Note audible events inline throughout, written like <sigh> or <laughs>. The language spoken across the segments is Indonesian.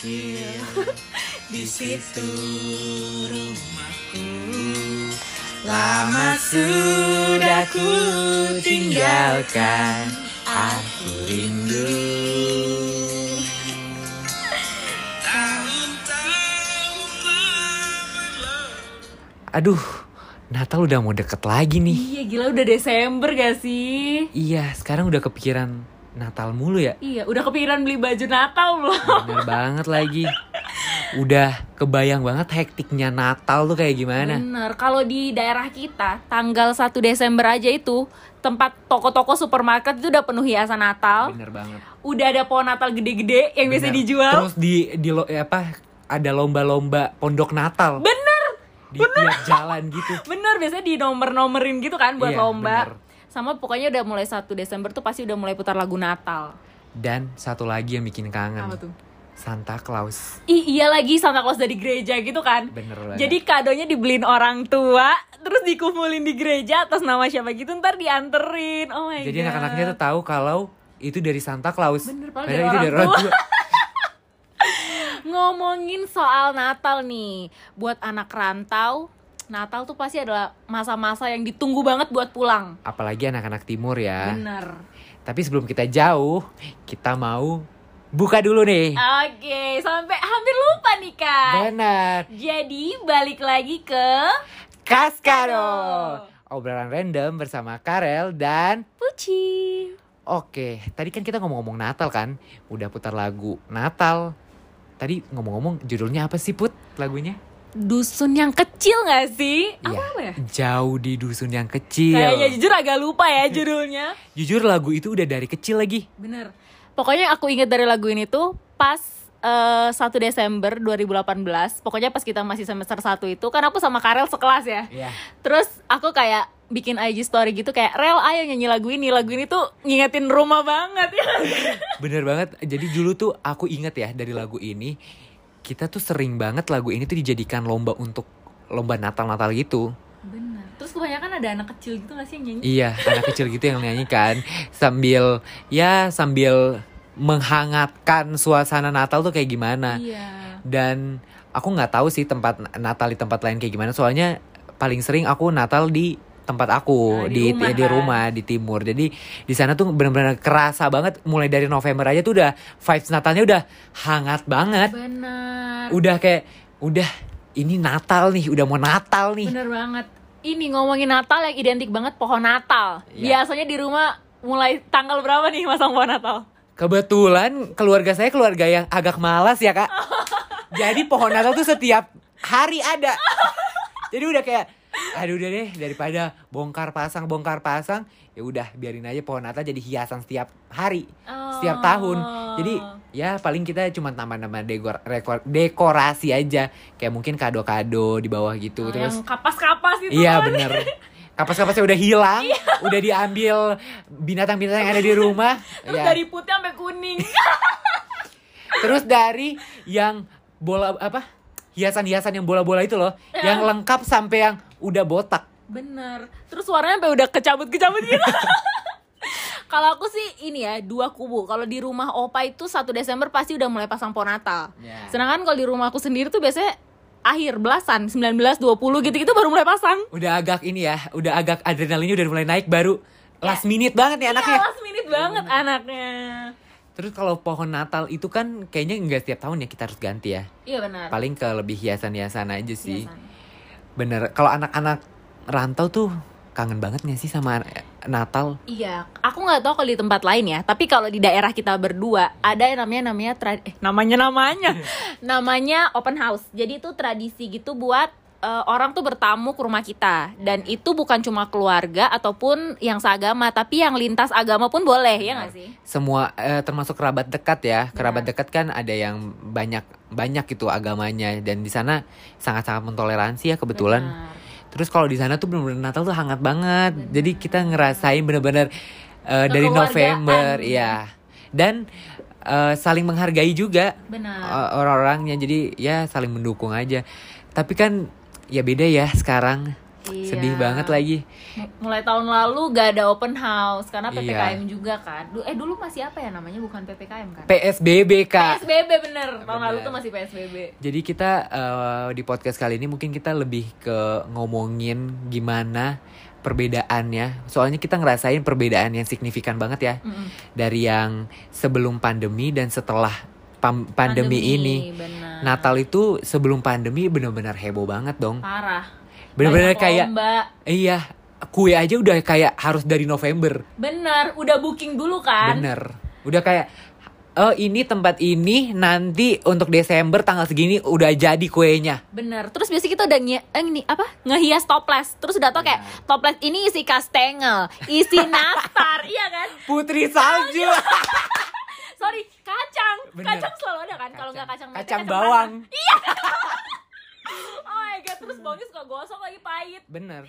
kecil <laughs> di situ rumahku lama sudah ku tinggalkan aku rindu Aduh, Natal udah mau deket lagi nih. Iya gila udah Desember gak sih? Iya, sekarang udah kepikiran Natal mulu ya. Iya udah kepikiran beli baju Natal belum? Bener banget lagi. Udah kebayang banget hektiknya Natal tuh kayak gimana. Bener, kalau di daerah kita tanggal 1 Desember aja itu tempat toko-toko supermarket itu udah penuh hiasan Natal. Bener banget. Udah ada pohon Natal gede-gede yang biasa Bener. dijual. Terus di di lo, eh, apa ada lomba-lomba pondok Natal Bener, di tiap jalan gitu. bener biasanya di nomor-nomerin gitu kan buat Iya, lomba. bener. Sama pokoknya udah mulai 1 Desember tuh pasti udah mulai putar lagu Natal. Dan satu lagi yang bikin kangen. Apa tuh? Santa Claus. Ih, iya lagi Santa Claus dari gereja gitu kan. Bener banget. Jadi kadonya dibeliin orang tua, terus dikumpulin di gereja atas nama siapa gitu ntar dianterin. Oh my Jadi god. anak-anaknya tuh tahu kalau itu dari Santa Claus. Bener, Padahal dari itu orang dari orang tua. tua. <laughs> <laughs> Ngomongin soal Natal nih, buat anak rantau, Natal tuh pasti adalah masa-masa yang ditunggu banget buat pulang. Apalagi anak-anak timur ya. Bener. Tapi sebelum kita jauh, kita mau buka dulu nih. Oke, sampai hampir lupa nih kak. Benar. Jadi balik lagi ke Kaskado. Obrolan random bersama Karel dan Puci. Oke, tadi kan kita ngomong-ngomong Natal kan, udah putar lagu Natal. Tadi ngomong-ngomong judulnya apa sih Put lagunya? Dusun yang kecil gak sih? Apa Iya, apa ya? Jauh di dusun yang kecil. Kayaknya jujur agak lupa ya <laughs> judulnya. Jujur lagu itu udah dari kecil lagi. Bener. Pokoknya aku inget dari lagu ini tuh pas eh, 1 Desember 2018. Pokoknya pas kita masih semester 1 itu kan aku sama Karel sekelas ya. Iya. Terus aku kayak bikin IG story gitu kayak Rel ayo nyanyi lagu ini. Lagu ini tuh ngingetin rumah banget ya. <laughs> Bener banget. Jadi dulu tuh aku inget ya dari lagu ini, kita tuh sering banget lagu ini tuh dijadikan lomba untuk lomba Natal-Natal gitu. Bener. Terus kebanyakan ada anak kecil gitu gak sih yang nyanyi? Iya, anak kecil gitu yang nyanyikan sambil ya sambil menghangatkan suasana Natal tuh kayak gimana. Iya. Dan aku nggak tahu sih tempat Natal di tempat lain kayak gimana. Soalnya paling sering aku Natal di tempat aku Nah, di di rumah di kan? rumah di timur. Jadi di sana tuh benar-benar kerasa banget mulai dari November aja tuh udah vibes Natalnya udah hangat banget. Bener. Udah kayak udah ini Natal nih, udah mau Natal nih. Bener banget. Ini ngomongin Natal yang identik banget pohon Natal. Iya. Biasanya di rumah mulai tanggal berapa nih masang pohon Natal? Kebetulan keluarga saya keluarga yang agak malas ya kak. <laughs> Jadi pohon Natal tuh setiap hari ada. <laughs> Jadi udah kayak, aduh udah deh daripada bongkar pasang bongkar pasang, ya udah biarin aja pohon Natal jadi hiasan setiap hari, setiap tahun. Jadi ya paling kita cuma tambah-tambah dekor, dekorasi aja, kayak mungkin kado-kado di bawah gitu. Oh, Terus yang kapas-kapas itu Iya kan. bener Kapas-kapasnya udah hilang Iya. Udah diambil binatang-binatang yang ada di rumah <laughs> Terus ya. dari putih sampai kuning. <laughs> Terus dari yang bola apa Hiasan-hiasan yang bola-bola itu loh Ya. Yang lengkap sampai yang udah botak Bener. Terus warnanya sampai udah kecabut-kecabut gitu. <laughs> Kalau aku sih ini ya dua kubu. Kalau di rumah Opa itu 1 Desember pasti udah mulai pasang pohon Natal. Ya. Sedangkan kalau di rumah aku sendiri tuh biasanya akhir belasan 19 20 gitu-gitu baru mulai pasang. Udah agak ini ya Udah agak adrenalinnya udah mulai naik Baru last minute banget nih anaknya Iya, last minute banget anaknya. Terus kalau pohon Natal itu kan Kayaknya nggak setiap tahun ya kita harus ganti ya Iya benar. Paling ke lebih hiasan-hiasan aja sih Biasanya. Bener Kalau anak-anak rantau tuh Kangen banget gak sih sama Natal? Iya, aku nggak tahu kalau di tempat lain ya. Tapi kalau di daerah kita berdua ada yang namanya namanya tra- eh, namanya namanya <laughs> namanya open house. Jadi itu tradisi gitu buat eh, orang tuh bertamu ke rumah kita. Dan itu bukan cuma keluarga ataupun yang seagama, tapi yang lintas agama pun boleh ya nggak sih? semua eh, termasuk kerabat dekat ya. Kerabat dekat kan ada yang banyak banyak gitu agamanya. Dan di sana sangat sangat mentoleransi ya kebetulan. Benar. terus kalau di sana tuh benar-benar Natal tuh hangat banget. Jadi kita ngerasain benar-benar eh, dari. November ya dan eh, saling menghargai juga Benar. orang-orangnya. Jadi ya saling mendukung aja. Tapi kan ya beda ya sekarang Iya. Sedih banget lagi. Mulai tahun lalu gak ada open house karena Iya. PPKM juga kan. Eh dulu masih apa ya namanya bukan PPKM kan? PSBB kak. PSBB bener. Tahun lalu tuh masih PSBB. Jadi kita eh, di podcast kali ini mungkin kita lebih ke ngomongin gimana perbedaannya. Soalnya kita ngerasain perbedaan yang signifikan banget ya Mm-mm. dari yang sebelum pandemi dan setelah pam- pandemi, ini. bener. Natal itu sebelum pandemi bener-bener heboh banget dong. parah. Bener-bener Banyak kayak iya kue aja udah kayak harus dari November. Bener, udah booking dulu kan? Bener. Udah kayak oh ini tempat ini nanti untuk Desember tanggal segini udah jadi kuenya. Bener. Terus biasanya kita udah nge- eh, ini apa? Ngehias toples. Terus udah tau kayak toples ini isi kastengel, isi nastar, <laughs> iya kan? Putri salju. <laughs> Sorry, kacang. Bener. Kacang selalu ada kan? Kalau nggak kacang mete, kacang mana? bawang. <laughs> Oh my god, terus bawangnya suka gosong lagi pahit. Bener.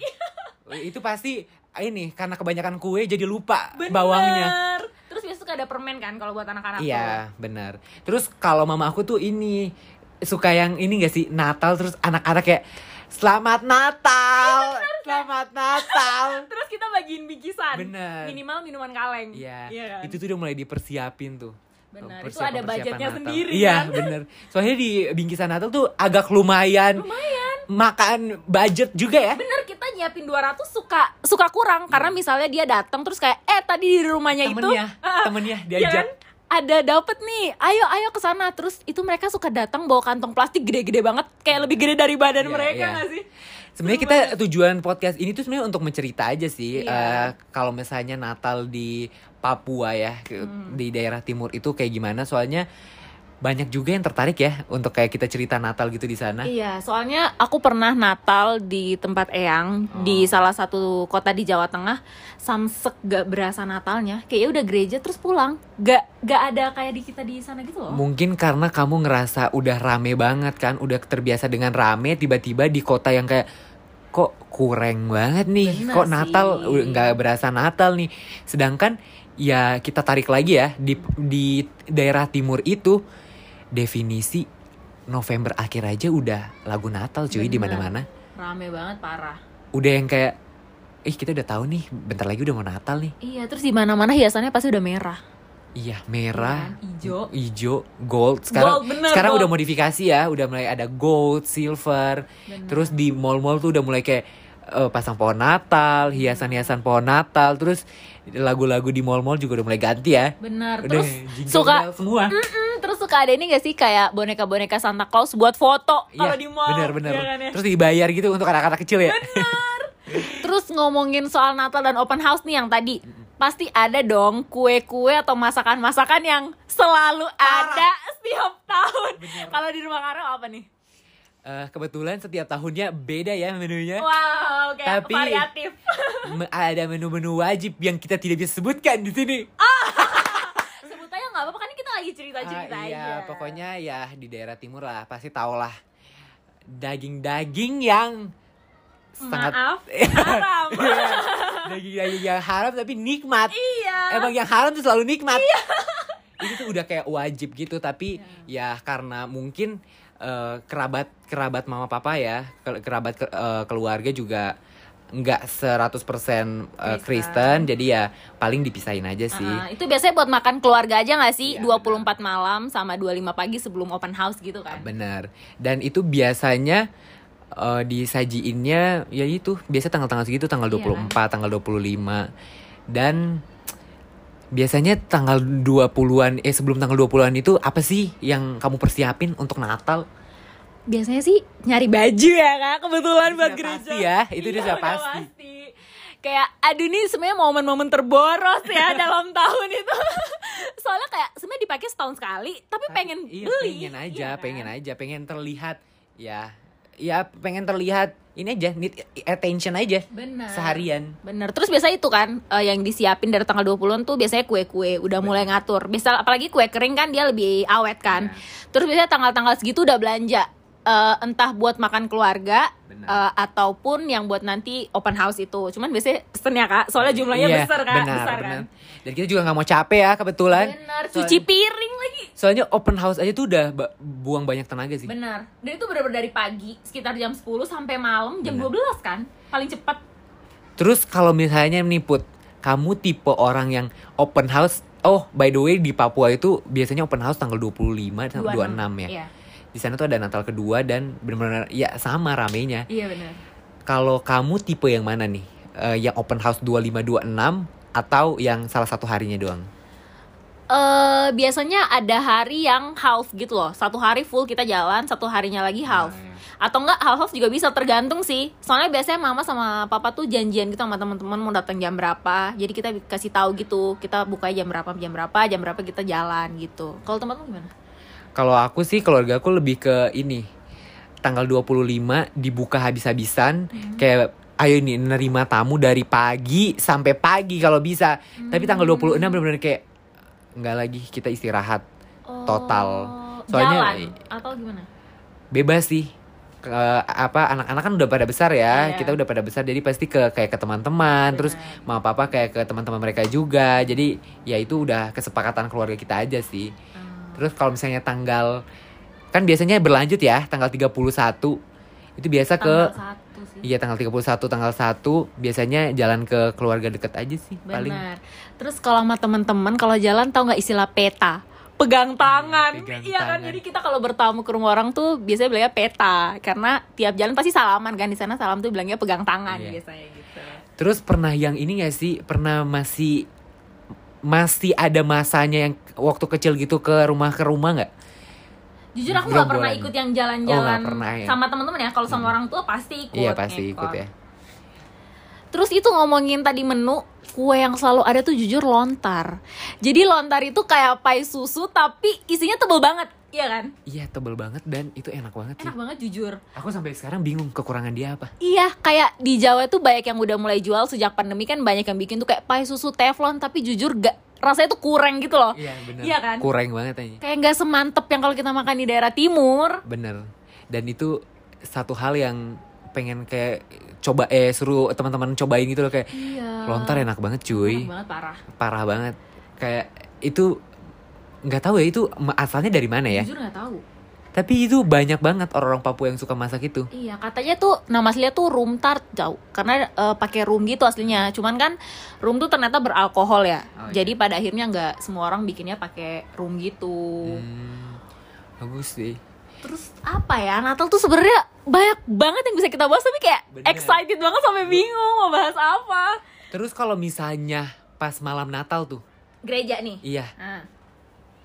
Itu pasti ini karena kebanyakan kue jadi lupa Bener. bawangnya. Terus biasa suka ada permen kan kalau buat anak-anak tuh. Iya, bener. Terus kalau mama aku tuh ini suka yang ini gak sih Natal terus anak-anak kayak Selamat Natal, selamat Natal. <laughs> Terus kita bagiin bingkisan. Bener. Minimal minuman kaleng. Iya, kan? itu tuh udah mulai dipersiapin tuh. Benar, itu ada budgetnya Natal. sendiri, Iya, kan? bener. Soalnya di bingkisan Natal tuh agak lumayan. Lumayan. Makan budget juga ya. Bener kita nyiapin 200 suka suka kurang karena misalnya dia datang terus kayak eh tadi di rumahnya itu Temennya, ah, temennya iya diajak. kan? ada dapet nih ayo ayo ke sana terus itu mereka suka datang bawa kantong plastik gede-gede banget kayak lebih gede dari badan Iya, mereka iya. nggak sih Sebenarnya kita tujuan podcast ini tuh sebenarnya untuk mencerita aja sih. Iya. Eh, kalau misalnya Natal di Papua ya, Hmm. di daerah timur itu kayak gimana? Soalnya banyak juga yang tertarik ya untuk kayak kita cerita Natal gitu di sana. Iya, soalnya aku pernah Natal di tempat Eyang di salah satu kota di Jawa Tengah. Samsek gak berasa Natalnya, kayaknya udah gereja terus pulang. Gak gak ada kayak di kita di sana gitu loh. Mungkin karena kamu ngerasa udah rame banget kan, udah terbiasa dengan rame, tiba-tiba di kota yang kayak kok kurang banget nih, Bener kok Natal sih. nggak berasa Natal nih. Sedangkan ya kita tarik lagi ya di di daerah timur itu definisi November akhir aja udah lagu Natal cuy di mana-mana. Rame banget parah. Udah yang kayak ih kita udah tahu nih, bentar lagi udah mau Natal nih. Iya, terus di mana-mana hiasannya pasti udah merah. Iya, merah, Ijo. hijau, gold. Sekarang Gold, bener, sekarang gold. udah modifikasi ya, udah mulai ada gold, silver. Bener. Terus di mall-mall tuh udah mulai kayak eh, pasang pohon Natal, hiasan-hiasan pohon Natal. Terus lagu-lagu di mall-mall juga udah mulai ganti ya. Bener. Udah Terus suka semua. Mm-mm, terus suka ada ini gak sih kayak boneka-boneka Santa Claus buat foto kalau di mall. bener bener. Iya kan ya? Terus dibayar gitu untuk anak-anak kecil ya. Terus ngomongin soal Natal dan open house nih yang tadi Pasti ada dong kue-kue atau masakan-masakan yang selalu ada setiap tahun Kalau di rumah Karel apa nih? Eh, kebetulan setiap tahunnya beda ya menunya. Wow, kayak Tapi- variatif. <laughs> ada menu-menu wajib yang kita tidak bisa sebutkan di sini. <laughs> Sebut aja gak apa-apa kan kita lagi cerita-cerita Ah, iya, aja. pokoknya ya di daerah timur lah pasti tau lah. Daging-daging yang sangat Maaf, <laughs> haram. Iya, daging-daging yang haram tapi nikmat. Iya. Emang yang haram tuh selalu nikmat. Itu tuh udah kayak wajib gitu tapi ya karena mungkin eh, kerabat kerabat mama papa ya ke- kerabat ke- eh, keluarga juga nggak 100% Kristen. eh, Kristen jadi ya paling dipisahin aja sih. Ah, itu biasanya buat makan keluarga aja gak sih? Iya, 24 malam sama 25 pagi sebelum open house gitu kan? Benar. Dan itu biasanya eh, disajiinnya ya itu biasa tanggal-tanggal segitu tanggal Iya. 24, tanggal 25. Dan biasanya tanggal 20-an eh sebelum tanggal 20-an itu apa sih yang kamu persiapin untuk Natal? Biasanya sih nyari baju ya kak, kebetulan Itu buat gereja. pasti ya, itu Iya, udah udah pasti. Kayak aduh nih sebenarnya momen-momen terboros ya <laughs> dalam tahun itu. Soalnya kayak sebenarnya dipakai setahun sekali, tapi pengen iya, beli. pengen aja, Iya kan? pengen aja, pengen terlihat ya. Ya pengen terlihat ini aja need attention aja Benar. seharian. Bener, terus biasa itu kan eh, yang disiapin dari tanggal 20-an tuh biasanya kue-kue udah mulai ngatur. Biasa apalagi kue kering kan dia lebih awet kan. Iya. Terus biasanya tanggal-tanggal segitu udah belanja. eh, entah buat makan keluarga eh, ataupun yang buat nanti open house itu. Cuman biasanya pesen ya kak, soalnya jumlahnya Iya, besar kak, benar, besar benar. kan. Dan kita juga nggak mau capek ya kebetulan. Soalnya- cuci piring. Soalnya open house aja tuh udah buang banyak tenaga sih. Benar. Dan itu benar-benar dari pagi sekitar jam 10 sampai malam jam Benar. 12 kan. Paling cepat. Terus kalau misalnya nih Put, kamu tipe orang yang open house Oh, by the way di Papua itu biasanya open house tanggal 25 sampai 26 ya. Iya. Di sana tuh ada Natal kedua dan benar-benar ya sama ramenya. Iya benar. Kalau kamu tipe yang mana nih? Eh, yang open house 25 26 atau yang salah satu harinya doang? Eh biasanya ada hari yang half gitu loh. Satu hari full kita jalan, satu harinya lagi half. Nah, Atau enggak half half juga bisa tergantung sih. Soalnya biasanya mama sama papa tuh janjian gitu sama teman-teman mau datang jam berapa. Jadi kita kasih tahu gitu, kita buka jam berapa, jam berapa, jam berapa kita jalan gitu. Kalau tempatmu gimana? Kalau aku sih keluarga aku lebih ke ini. Tanggal 25 dibuka habis-habisan kayak ayo nih nerima tamu dari pagi sampai pagi kalau bisa. Tapi tanggal 26 benar-benar kayak nggak lagi kita istirahat Total. Oh, Soalnya- jalan atau gimana? bebas sih. Ke, apa anak-anak kan udah pada besar ya. Iya. Kita udah pada besar jadi pasti ke kayak ke teman-teman, terus Benar. mama papa kayak ke teman-teman mereka juga. Jadi ya itu udah kesepakatan keluarga kita aja sih. Hmm. Terus kalau misalnya tanggal kan biasanya berlanjut ya, tanggal 31 itu biasa ke Tanggal sih. Iya tanggal 31 tanggal 1 biasanya jalan ke keluarga deket aja sih paling. Terus kalau sama teman-teman kalau jalan tahu nggak istilah peta? Pegang tangan. pegang iya kan? tangan. Jadi kita kalau bertamu ke rumah orang tuh biasanya bilangnya peta karena tiap jalan pasti salaman kan di sana salam tuh bilangnya pegang tangan Iya. biasanya gitu. Terus pernah yang ini gak sih? Pernah masih masih ada masanya yang waktu kecil gitu ke rumah ke rumah nggak? Jujur aku nggak pernah ikut yang Oh, jalan-jalan pernah ya? sama teman-teman ya. Kalau sama orang tua pasti ikut. Iya pasti ngekor. ikut ya. Terus itu ngomongin tadi menu kue yang selalu ada tuh jujur lontar. Jadi lontar itu kayak pai susu tapi isinya tebel banget, iya kan? Iya tebel banget dan itu enak banget sih. Enak banget jujur. Aku sampai sekarang bingung kekurangan dia apa. Iya, kayak di Jawa tuh banyak yang udah mulai jual sejak pandemi kan banyak yang bikin tuh kayak pai susu teflon tapi jujur gak rasanya tuh kurang gitu loh. Iya bener. Iya kan? Kurang banget aja. Kayak nggak semantep yang kalau kita makan di daerah timur. Bener. Dan itu satu hal yang pengen kayak coba eh suruh teman-teman cobain gitu loh kayak Iya. lontar enak banget cuy. Enak banget parah. Parah banget. Kayak itu nggak tahu ya itu asalnya dari mana ya. Jujur nggak tahu. Tapi itu banyak banget orang-orang Papua yang suka masak itu. Iya, katanya tuh nama aslinya tuh room tart jauh karena eh, pakai rum gitu aslinya. Cuman kan rum tuh ternyata beralkohol ya. Oh, iya. Jadi pada akhirnya nggak semua orang bikinnya pakai rum gitu. Hmm, bagus sih. Terus apa ya? Natal tuh sebenarnya banyak banget yang bisa kita bahas tapi kayak Bener. excited banget sampai bingung mau bahas apa. Terus kalau misalnya pas malam Natal tuh, Gereja nih. iya, Nah,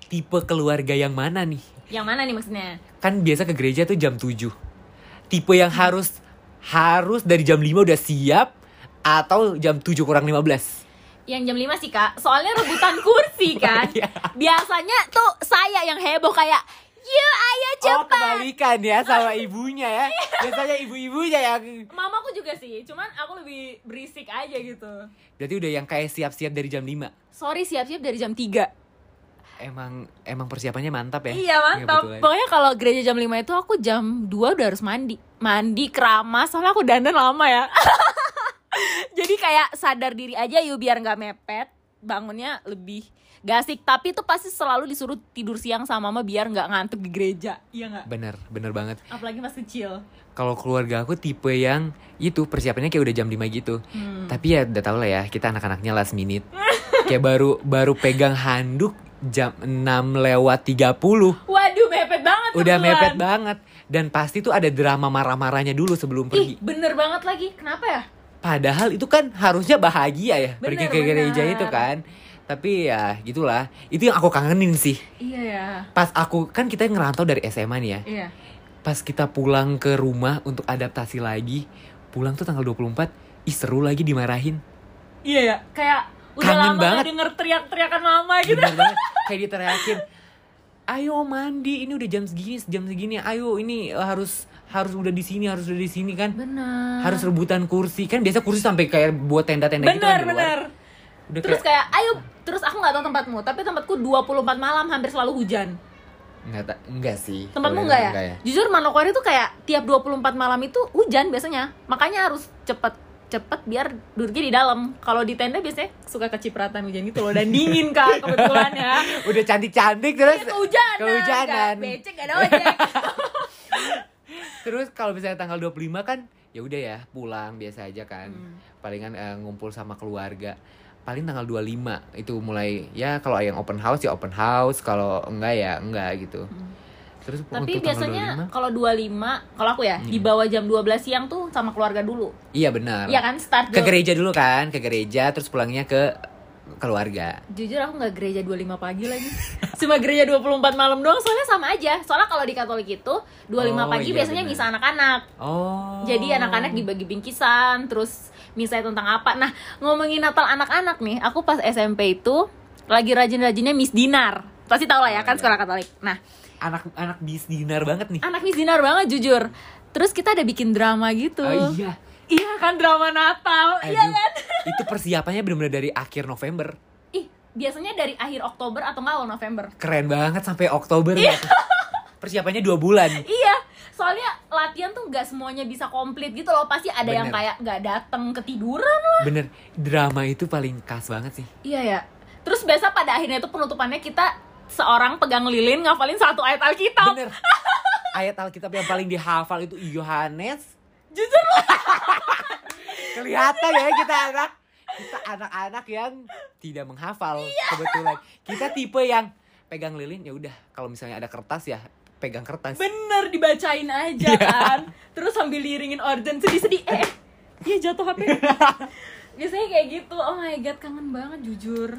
tipe keluarga yang mana nih? yang mana nih maksudnya? Kan biasa ke gereja tuh jam 7. Tipe yang harus harus dari jam 5 udah siap atau jam 7 kurang 15. Yang jam 5 sih kak, soalnya rebutan kursi <laughs> kan. Iya. Biasanya tuh saya yang heboh kayak, Oh cepat. kebalikan ya sama <laughs> ibunya ya. Biasanya ibu-ibunya yang Mamaku juga sih, cuman aku lebih berisik aja gitu. Berarti udah yang kayak siap-siap dari jam 5. Sorry siap-siap dari jam 3 Emang emang persiapannya mantap ya. Iya mantap. kebetulan. Pokoknya kalau gereja jam 5 itu aku jam 2 udah harus mandi. Mandi keramas soalnya aku dandan lama ya. <laughs> Jadi kayak sadar diri aja yuk biar nggak mepet. Bangunnya lebih gasik. Tapi itu pasti selalu disuruh tidur siang sama mama biar nggak ngantuk di gereja. Iya nggak? Bener, bener banget. Apalagi pas kecil. Kalau keluarga aku tipe yang itu persiapannya kayak udah jam 5 gitu. Hmm. Tapi ya udah tau lah ya, kita anak-anaknya last minute. kayak baru baru pegang handuk jam 6 lewat 30. Waduh mepet banget Udah mepet banget. Dan pasti tuh ada drama marah-marahnya dulu sebelum Ih pergi. bener banget lagi. Kenapa ya? Padahal itu kan harusnya bahagia ya, pergi Bener, ke gereja bener. itu kan. Tapi ya gitulah. Itu yang aku kangenin sih. Iya ya. Pas aku kan kita ngerantau dari SMA nih ya. Iya. Pas kita pulang ke rumah untuk adaptasi lagi, pulang tuh tanggal 24, ih seru lagi dimarahin. Iya ya. Kayak udah Kangen lama banget. gak denger teriak-teriakan mama gitu. Kayak diteriakin, ayo mandi, ini udah jam segini, jam segini, ayo ini harus harus udah di sini, harus udah di sini kan. Bener. Harus rebutan kursi kan biasa kursi sampai kayak buat tenda-tenda gitu kan bener. Udah Terus kayak kayak ayo terus aku nggak tahu tempatmu tapi tempatku 24 malam hampir selalu hujan. Enggak, enggak sih. Tempatmu enggak ya? enggak ya? Jujur Manokwari tuh kayak tiap 24 malam itu hujan biasanya. Makanya harus cepet cepet biar duduknya di dalam. Kalau di tenda biasanya suka kecipratan hujan gitu loh dan dingin kak <laughs> kebetulan ya. Udah cantik-cantik terus Iya, kehujanan. kehujanan. Nggak becek gak ada ojek. <laughs> Terus kalau misalnya tanggal 25 kan ya udah ya pulang biasa aja kan. Hmm. Palingan eh, ngumpul sama keluarga. Paling tanggal 25 itu mulai ya kalau yang open house ya open house, kalau enggak ya enggak gitu. Terus Hmm. Tapi untuk tanggal biasanya 25, kalau 25, kalau aku ya di Hmm. bawah jam 12 siang tuh sama keluarga dulu. iya benar. Iya kan start Ke gereja dulu kan, ke gereja terus pulangnya ke keluarga. Jujur aku nggak gereja 25 pagi lagi <laughs> Cuma gereja 24 malam doang Soalnya sama aja Soalnya kalau di Katolik itu 25 Oh, pagi iya, biasanya misa anak-anak Oh. Jadi anak-anak dibagi bingkisan Terus misa tentang apa Nah ngomongin Natal anak-anak nih Aku pas SMP itu Lagi rajin-rajinnya Miss Dinar Pasti tau lah ya Oh, kan iya. sekolah Katolik Nah anak-anak bis dinar banget nih. anak Miss Dinar banget jujur Terus kita ada bikin drama gitu Oh, iya. Iya kan drama Natal Iya Aduh, kan <laughs> itu persiapannya benar-benar dari akhir November. Ih biasanya dari akhir Oktober atau nggak awal November Keren banget sampai Oktober. Mbak. Persiapannya dua bulan. Iya, soalnya latihan tuh nggak semuanya bisa komplit gitu loh. Pasti ada yang Bener. kayak nggak dateng ketiduran lah. Bener, drama itu paling khas banget sih. Iya ya. Terus biasa pada akhirnya itu penutupannya kita seorang pegang lilin ngafalin satu ayat Alkitab. Bener. Ayat Alkitab yang paling dihafal itu Yohanes. Jujur loh. <laughs> Kelihatan ya kita anak kita anak-anak yang tidak menghafal kebetulan. Kita tipe yang pegang lilin ya udah kalau misalnya ada kertas ya pegang kertas. Bener dibacain aja Iya. kan. Terus sambil liringin organ sedih-sedih. Eh, eh. Iya jatuh HP. <laughs> Biasanya kayak gitu. Oh my god, kangen banget jujur.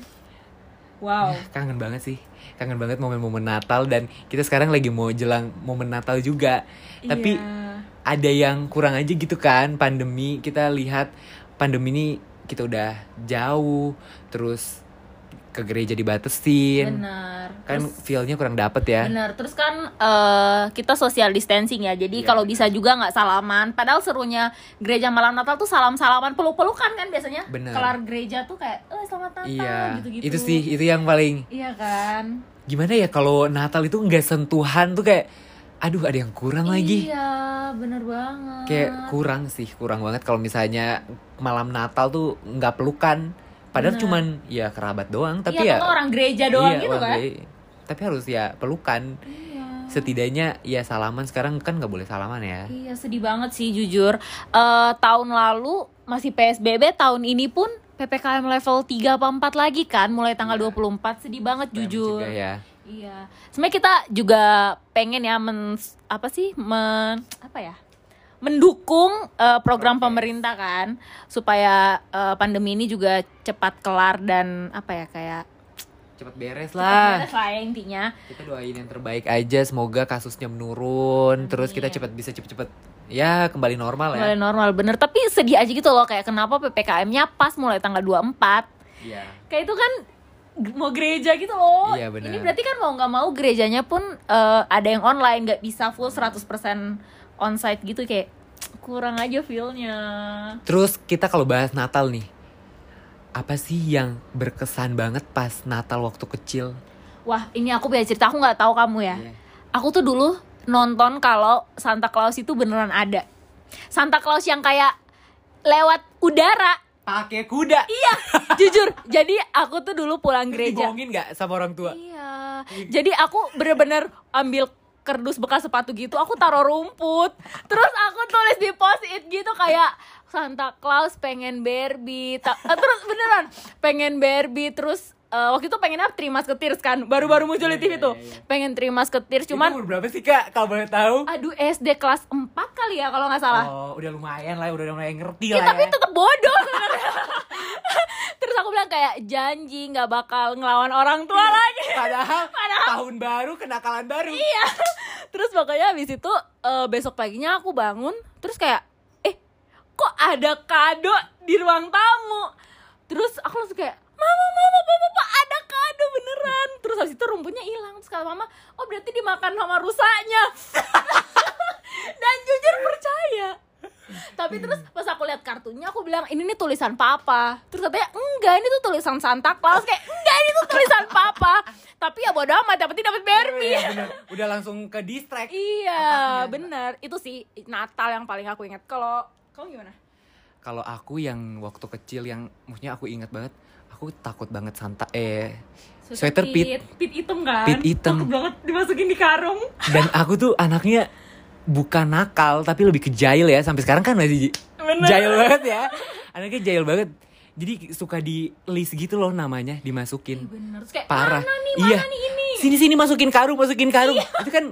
Wow. Kangen banget sih. Kangen banget momen-momen Natal dan kita sekarang lagi mau jelang momen Natal juga. Tapi Iya. ada yang kurang aja gitu kan pandemi kita lihat pandemi ini kita udah jauh terus ke gereja dibatesin benar. kan Terus- feelnya kurang dapet ya Bener, terus kan eh, kita social distancing ya, jadi Iya, kalau bisa juga nggak salaman. Padahal serunya gereja malam Natal tuh salam-salaman, peluk-pelukan kan biasanya. Bener. Kelar gereja tuh kayak, eh selamat Natal iya gitu-gitu. itu sih itu yang paling Iya kan. gimana ya kalau Natal itu nggak sentuhan tuh kayak aduh ada yang kurang lagi Iya, bener banget. kayak kurang sih kurang banget kalau misalnya malam Natal tuh nggak pelukan padahal Bener. cuman ya kerabat doang tapi iya, ya orang gereja doang iya, gitu kan. gede. tapi harus ya pelukan Iya. setidaknya ya salaman sekarang kan nggak boleh salaman ya Iya, sedih banget sih jujur. Eh tahun lalu masih PSBB, tahun ini pun PPKM level 3 apa 4 lagi kan mulai tanggal 24. Sedih banget jujur. juga ya Iya. Sebenarnya kita juga pengen ya men apa sih men apa ya? Mendukung eh, program Prokes. pemerintah kan supaya eh, pandemi ini juga cepat kelar dan apa ya kayak cepet beres cepat lah beres lah ya intinya. kita doain yang terbaik aja semoga kasusnya menurun terus kita Amin. cepet bisa cepet-cepet ya kembali normal ya Mulai normal bener tapi sedih aja gitu loh kayak kenapa PPKM-nya pas mulai tanggal 24 iya kayak itu kan mau gereja gitu loh. Iya. Ini berarti kan mau nggak mau gerejanya pun eh, ada yang online, nggak bisa full 100% onsite gitu kayak kurang aja feelnya. terus kita kalau bahas Natal nih apa sih yang berkesan banget pas Natal waktu kecil Wah ini aku punya cerita aku nggak tahu kamu ya. Iya. Aku tuh dulu nonton kalau Santa Claus itu beneran ada. Santa Claus yang kayak lewat udara. pakai kuda Iya, jujur. Jadi aku tuh dulu pulang gereja. dibohongin nggak sama orang tua Iya. Jadi aku bener-bener ambil kardus bekas sepatu gitu, aku taruh rumput. Terus aku tulis di post it gitu kayak Santa Claus pengen Barbie. Eh, terus beneran pengen Barbie terus eh, waktu itu pengen apa? Terima Musketeers kan. Baru-baru muncul di Iya, TV iya, tuh. iya, iya. Pengen Terima Itu cuman umur berapa sih kak kalau boleh tahu aduh SD kelas 4 kali ya kalau nggak salah. oh udah lumayan lah udah mulai ngerti Ya, lah tapi ya tetap bodoh. <laughs> Terus aku bilang kayak janji nggak bakal ngelawan orang tua lagi. <laughs> padahal, Padahal- tahun baru kenakalan baru Iya. <laughs> Terus pokoknya habis itu eh, besok paginya aku bangun terus kayak eh kok ada kado di ruang tamu. Terus aku langsung kayak mama mama papa papa ada kado beneran. Terus habis itu rumputnya hilang. Terus kata mama oh berarti dimakan sama rusaknya. <laughs> Dan jujur percaya. Tapi terus pas aku lihat kartunya aku bilang ini nih tulisan papa. Terus katanya enggak ini tuh tulisan Santa Claus kayak enggak ini tuh tulisan papa. Tapi ya bodo amat yang penting dapat Barbie. Iya, bener. Udah langsung ke distract. Iya, bener. Itu sih Natal yang paling aku ingat. Kalau kamu gimana? Kalau aku yang waktu kecil yang maksudnya aku ingat banget, aku takut banget Santa eh sweater pit pit hitam kan? Pit hitam. Takut banget dimasukin di karung. dan aku tuh anaknya bukan nakal tapi lebih ke jahil ya sampai sekarang kan masih Bener. jahil banget ya anaknya jahil banget jadi suka di list gitu loh namanya dimasukin Bener. Terus kayak parah mana nih, iya mana nih ini? sini sini masukin karung masukin karung Iya. itu kan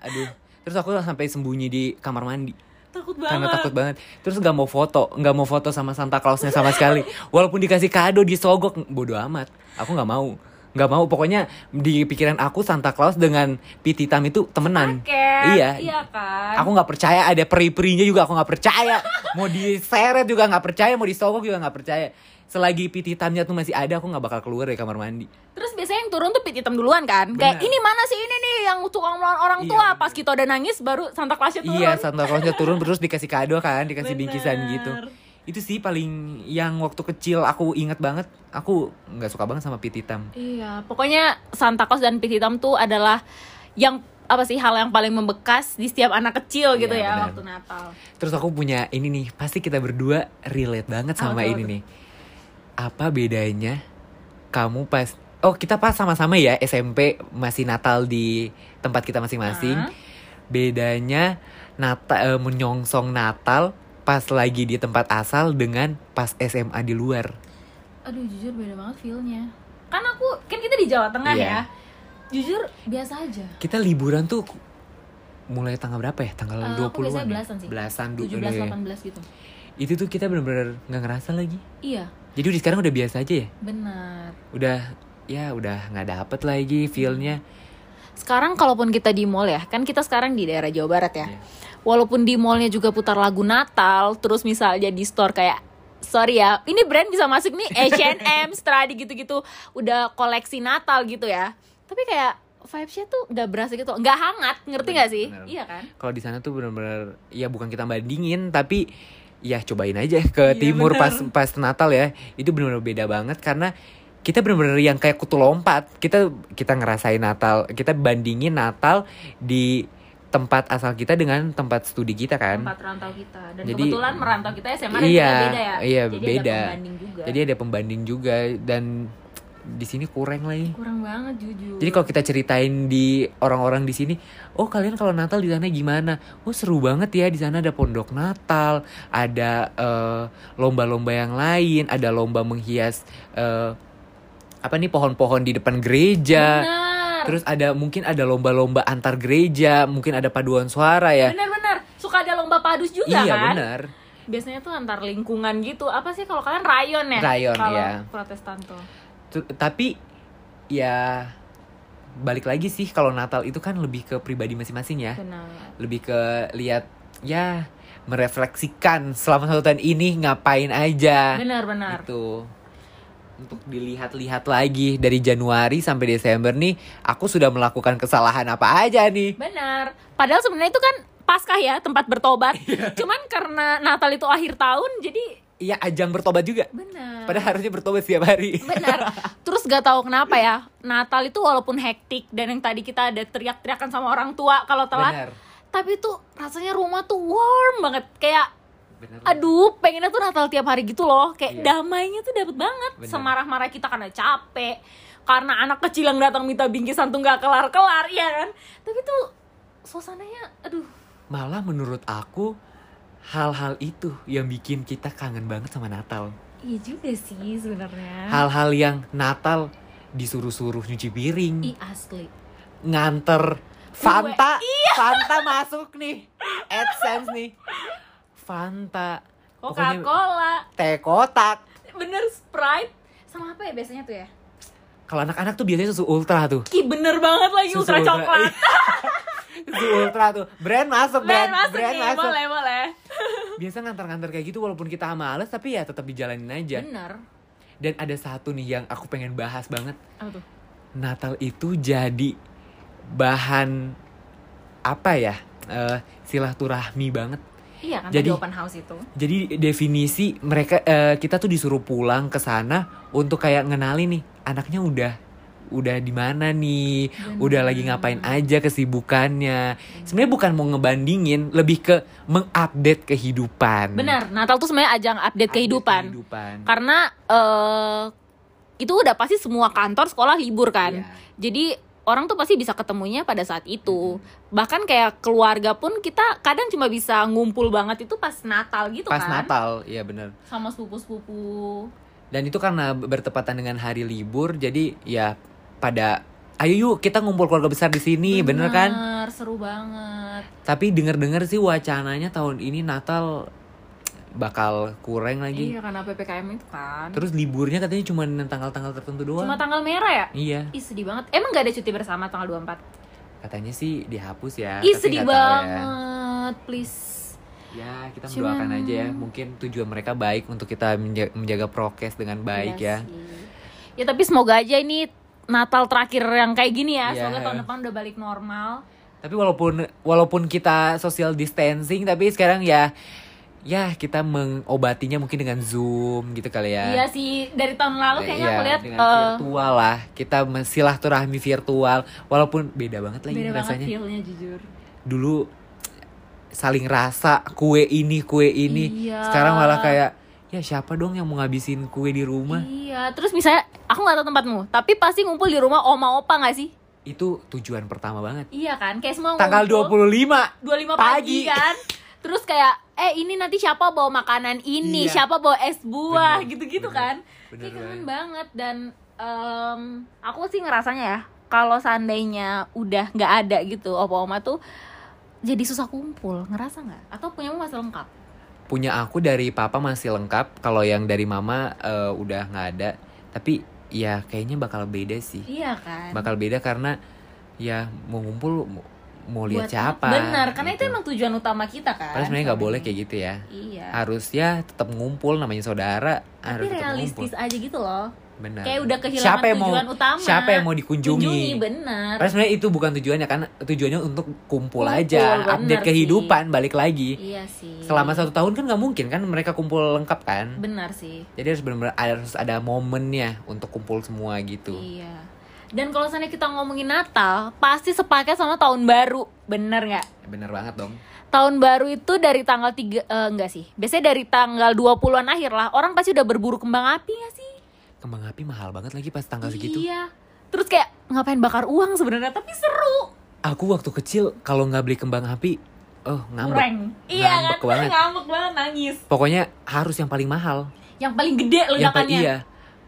aduh terus aku sampai sembunyi di kamar mandi Takut banget. karena takut banget. Terus nggak mau foto nggak mau foto sama Santa Clausnya sama sekali. Walaupun dikasih kado disogok. Bodo amat. Aku nggak mau. Nggak mau. Pokoknya di pikiran aku Santa Claus dengan pit hitam itu temenan. Paket. iya. Iya kan? aku nggak percaya. Ada peri-perinya juga aku nggak percaya. Mau diseret juga nggak percaya. Mau disogok juga nggak percaya selagi pit hitamnya tuh masih ada aku nggak bakal keluar dari kamar mandi Terus biasanya yang turun tuh pit hitam duluan kan? Kayak Bener. ini mana sih ini nih yang tukang melawan orang Iya, tua. bener. Pas kita udah nangis baru Santa Clausnya turun. Iya, Santa Clausnya turun terus dikasih kado kan, dikasih Bener. bingkisan gitu. Itu sih paling yang waktu kecil aku ingat banget. Aku nggak suka banget sama pit hitam. Iya, pokoknya Santa Claus dan pit hitam tuh adalah yang apa sih hal yang paling membekas di setiap anak kecil gitu Iya, ya benar. waktu Natal. Terus aku punya ini nih, pasti kita berdua relate banget sama tuh, ini apa nih. Apa bedanya kamu pas Oh, kita pas sama-sama ya SMP masih Natal di tempat kita masing-masing. Hah? Bedanya Natal menyongsong Natal pas lagi di tempat asal dengan pas SMA di luar. Aduh, jujur beda banget feelnya. Kan aku kan kita di Jawa Tengah Iya. ya. Jujur biasa aja. Kita liburan tuh mulai tanggal berapa ya? Tanggal Eh, aku 20-an. biasanya ya? belasan sih. Belasan dulu 17 deh. 18 gitu. Itu tuh kita bener-bener nggak ngerasa lagi. Iya, Jadi udah sekarang udah biasa aja ya. benar. Udah ya udah nggak dapet lagi feelnya. Sekarang kalaupun kita di mall ya, kan kita sekarang di daerah Jawa Barat ya. Iya. Walaupun di mallnya juga putar lagu Natal, terus misalnya di store kayak sorry ya, ini brand bisa masuk nih H&M, Stradi gitu-gitu, udah koleksi Natal gitu ya. Tapi kayak vibes-nya tuh nggak berasa gitu, nggak hangat, ngerti nggak sih? Bener. Iya kan? Kalau di sana tuh bener-bener ya bukan kita bandingin tapi ya cobain aja ke Iya, timur bener. pas pas Natal ya. Itu bener-bener beda banget karena kita bener-bener yang kayak kutu lompat. Kita kita ngerasain Natal, kita bandingin Natal di tempat asal kita dengan tempat studi kita kan. Tempat rantau kita. Dan Jadi- kebetulan merantau kita SMA dan Iya, kita beda ya. iya, Jadi beda. ada pembanding juga. Jadi ada pembanding juga dan di sini kurang lagi. kurang banget jujur. Jadi kalau kita ceritain di orang-orang di sini, oh kalian kalau Natal di sana gimana? Oh seru banget ya di sana ada pondok Natal, ada eh, lomba-lomba yang lain, ada lomba menghias eh, apa nih pohon-pohon di depan gereja. Benar. Terus ada mungkin ada lomba-lomba antar gereja, mungkin ada paduan suara ya. Benar-benar. Suka ada lomba padus juga iya kan? benar. biasanya tuh antar lingkungan gitu apa sih kalau kalian rayon ya Rayon, kalau ya. protestan tuh Tu- Tapi ya balik lagi sih kalau Natal itu kan lebih ke pribadi masing-masing ya. benar. Lebih ke lihat ya merefleksikan selama satu tahun ini ngapain aja. Benar-benar itu untuk dilihat-lihat lagi dari Januari sampai Desember nih aku sudah melakukan kesalahan apa aja nih. Benar. Padahal sebenarnya itu kan paskah ya tempat bertobat. Iya. cuman karena Natal itu akhir tahun jadi iya ajang bertobat juga. Benar. Padahal harusnya bertobat setiap hari. Benar. <laughs> Terus gak tahu kenapa ya Natal itu walaupun hektik dan yang tadi kita ada teriak-teriakan sama orang tua kalau telat benar. tapi tuh rasanya rumah tuh warm banget. Kayak benar. aduh pengennya tuh Natal tiap hari gitu loh. Kayak Iya. damainya tuh dapet banget. Bener. semarah-marah kita karena capek karena anak kecil yang datang minta bingkisan tuh nggak kelar-kelar ya kan? Tapi tuh suasananya aduh. Malah menurut aku hal-hal itu yang bikin kita kangen banget sama Natal. Iya juga sih sebenarnya. Hal-hal yang Natal disuruh-suruh nyuci piring. I asli. Nganter Fanta, Fanta masuk nih, AdSense nih, Fanta, Coca-Cola. teh kotak. bener Sprite. Sama apa ya biasanya tuh ya Kalau anak-anak tuh biasanya susu ultra tuh, Ih bener banget lagi Susu ultra ultra. coklat <laughs> susu ultra tuh, brand masuk, Ben brand, masuk brand nih masuk. boleh boleh <laughs> Biasa ngantar-ngantar kayak gitu walaupun kita males tapi ya tetap dijalanin aja. bener Dan ada satu nih yang aku pengen bahas banget, apa tuh Natal itu jadi bahan apa ya? eh, silaturahmi banget. Iya kan Jadi- open house itu. Jadi definisi mereka eh, kita tuh disuruh pulang ke sana untuk kayak ngenalin nih anaknya udah udah di mana nih, udah lagi ngapain aja kesibukannya. Sebenarnya bukan mau ngebandingin, lebih ke mengupdate kehidupan. Benar, Natal tuh sebenarnya ajang update, Update kehidupan. kehidupan. Karena eh itu udah pasti semua kantor sekolah libur kan. Iya. Jadi orang tuh pasti bisa ketemunya pada saat itu. Bahkan kayak keluarga pun kita kadang cuma bisa ngumpul banget itu pas Natal gitu Pas kan. Natal, iya bener. Sama sepupu-sepupu. Dan itu karena bertepatan dengan hari libur, jadi ya pada ayo yuk kita ngumpul keluarga besar di sini, bener, kan? Bener, seru banget. Tapi denger-dengar sih wacananya tahun ini Natal bakal kurang lagi. Iya karena PPKM itu kan. Terus liburnya katanya cuma tanggal-tanggal tertentu doang. Cuma tanggal merah ya? Iya, Ih sedih banget. Emang gak ada cuti bersama tanggal 24? katanya sih dihapus ya. Ih sedih ya. banget, please. Ya, kita Cuman- mendoakan aja ya. Mungkin tujuan mereka baik untuk kita menja- menjaga prokes dengan baik Iya ya. sih. Ya tapi semoga aja ini Natal terakhir yang kayak gini ya. Iya. Semoga tahun depan udah balik normal. Tapi walaupun walaupun kita social distancing tapi sekarang ya ya kita mengobatinya mungkin dengan Zoom gitu kali ya. Iya sih, dari tahun lalu kayaknya Iya, aku lihat dengan eh, virtual lah. Kita silaturahmi virtual walaupun beda banget lagi beda banget rasanya. feel-nya jujur. Dulu saling rasa kue ini kue ini. Iya. Sekarang malah kayak ya siapa dong yang mau ngabisin kue di rumah? Iya, terus misalnya aku nggak tahu tempatmu, tapi pasti ngumpul di rumah oma opa nggak sih? Itu tujuan pertama banget. Iya kan, kayak semua Tanggal ngumpul 25 25 pagi, pagi. kan. Terus kayak eh ini nanti siapa bawa makanan ini, Iya. siapa bawa es buah gitu-gitu kan. bener Kayak kangen banget. dan em, aku sih ngerasanya ya kalau seandainya udah nggak ada gitu opa oma tuh jadi susah kumpul ngerasa nggak? Atau punyamu masih lengkap? Punya aku dari papa masih lengkap kalau yang dari mama eh, udah nggak ada. Tapi ya kayaknya bakal beda sih. Iya kan? Bakal beda karena ya mau ngumpul mau, mau lihat siapa apa? benar karena itu gitu. emang tujuan utama kita kan Padahal sebenarnya nggak boleh kayak gitu ya. Iya. Harus ya tetap ngumpul namanya saudara tapi harus realistis ngumpul. aja gitu loh benar kayak udah kehilangan siapa yang mau tujuan utama siapa yang mau dikunjungi kunjungi benar Padahal sebenarnya itu bukan tujuannya kan tujuannya untuk kumpul, Kumpul, aja update sih. kehidupan balik lagi iya sih selama satu tahun kan nggak mungkin kan mereka kumpul lengkap kan benar sih jadi harus benar-benar harus ada momennya untuk kumpul semua gitu Iya. Dan kalau misalnya kita ngomongin Natal, pasti sepaket sama tahun baru. Bener nggak? bener banget dong Tahun baru itu dari tanggal 3 eh, enggak sih. Biasanya dari tanggal 20-an akhir lah. Orang pasti udah berburu kembang api gak sih? Kembang api mahal banget lagi pas tanggal segitu Iya. Terus kayak ngapain bakar uang sebenarnya, tapi seru. aku waktu kecil kalau nggak beli kembang api oh ngambek Kurang. Iya kan? Ngambek banget. <laughs> Ngambek banget nangis. pokoknya harus yang paling mahal Yang paling gede ledakannya. iya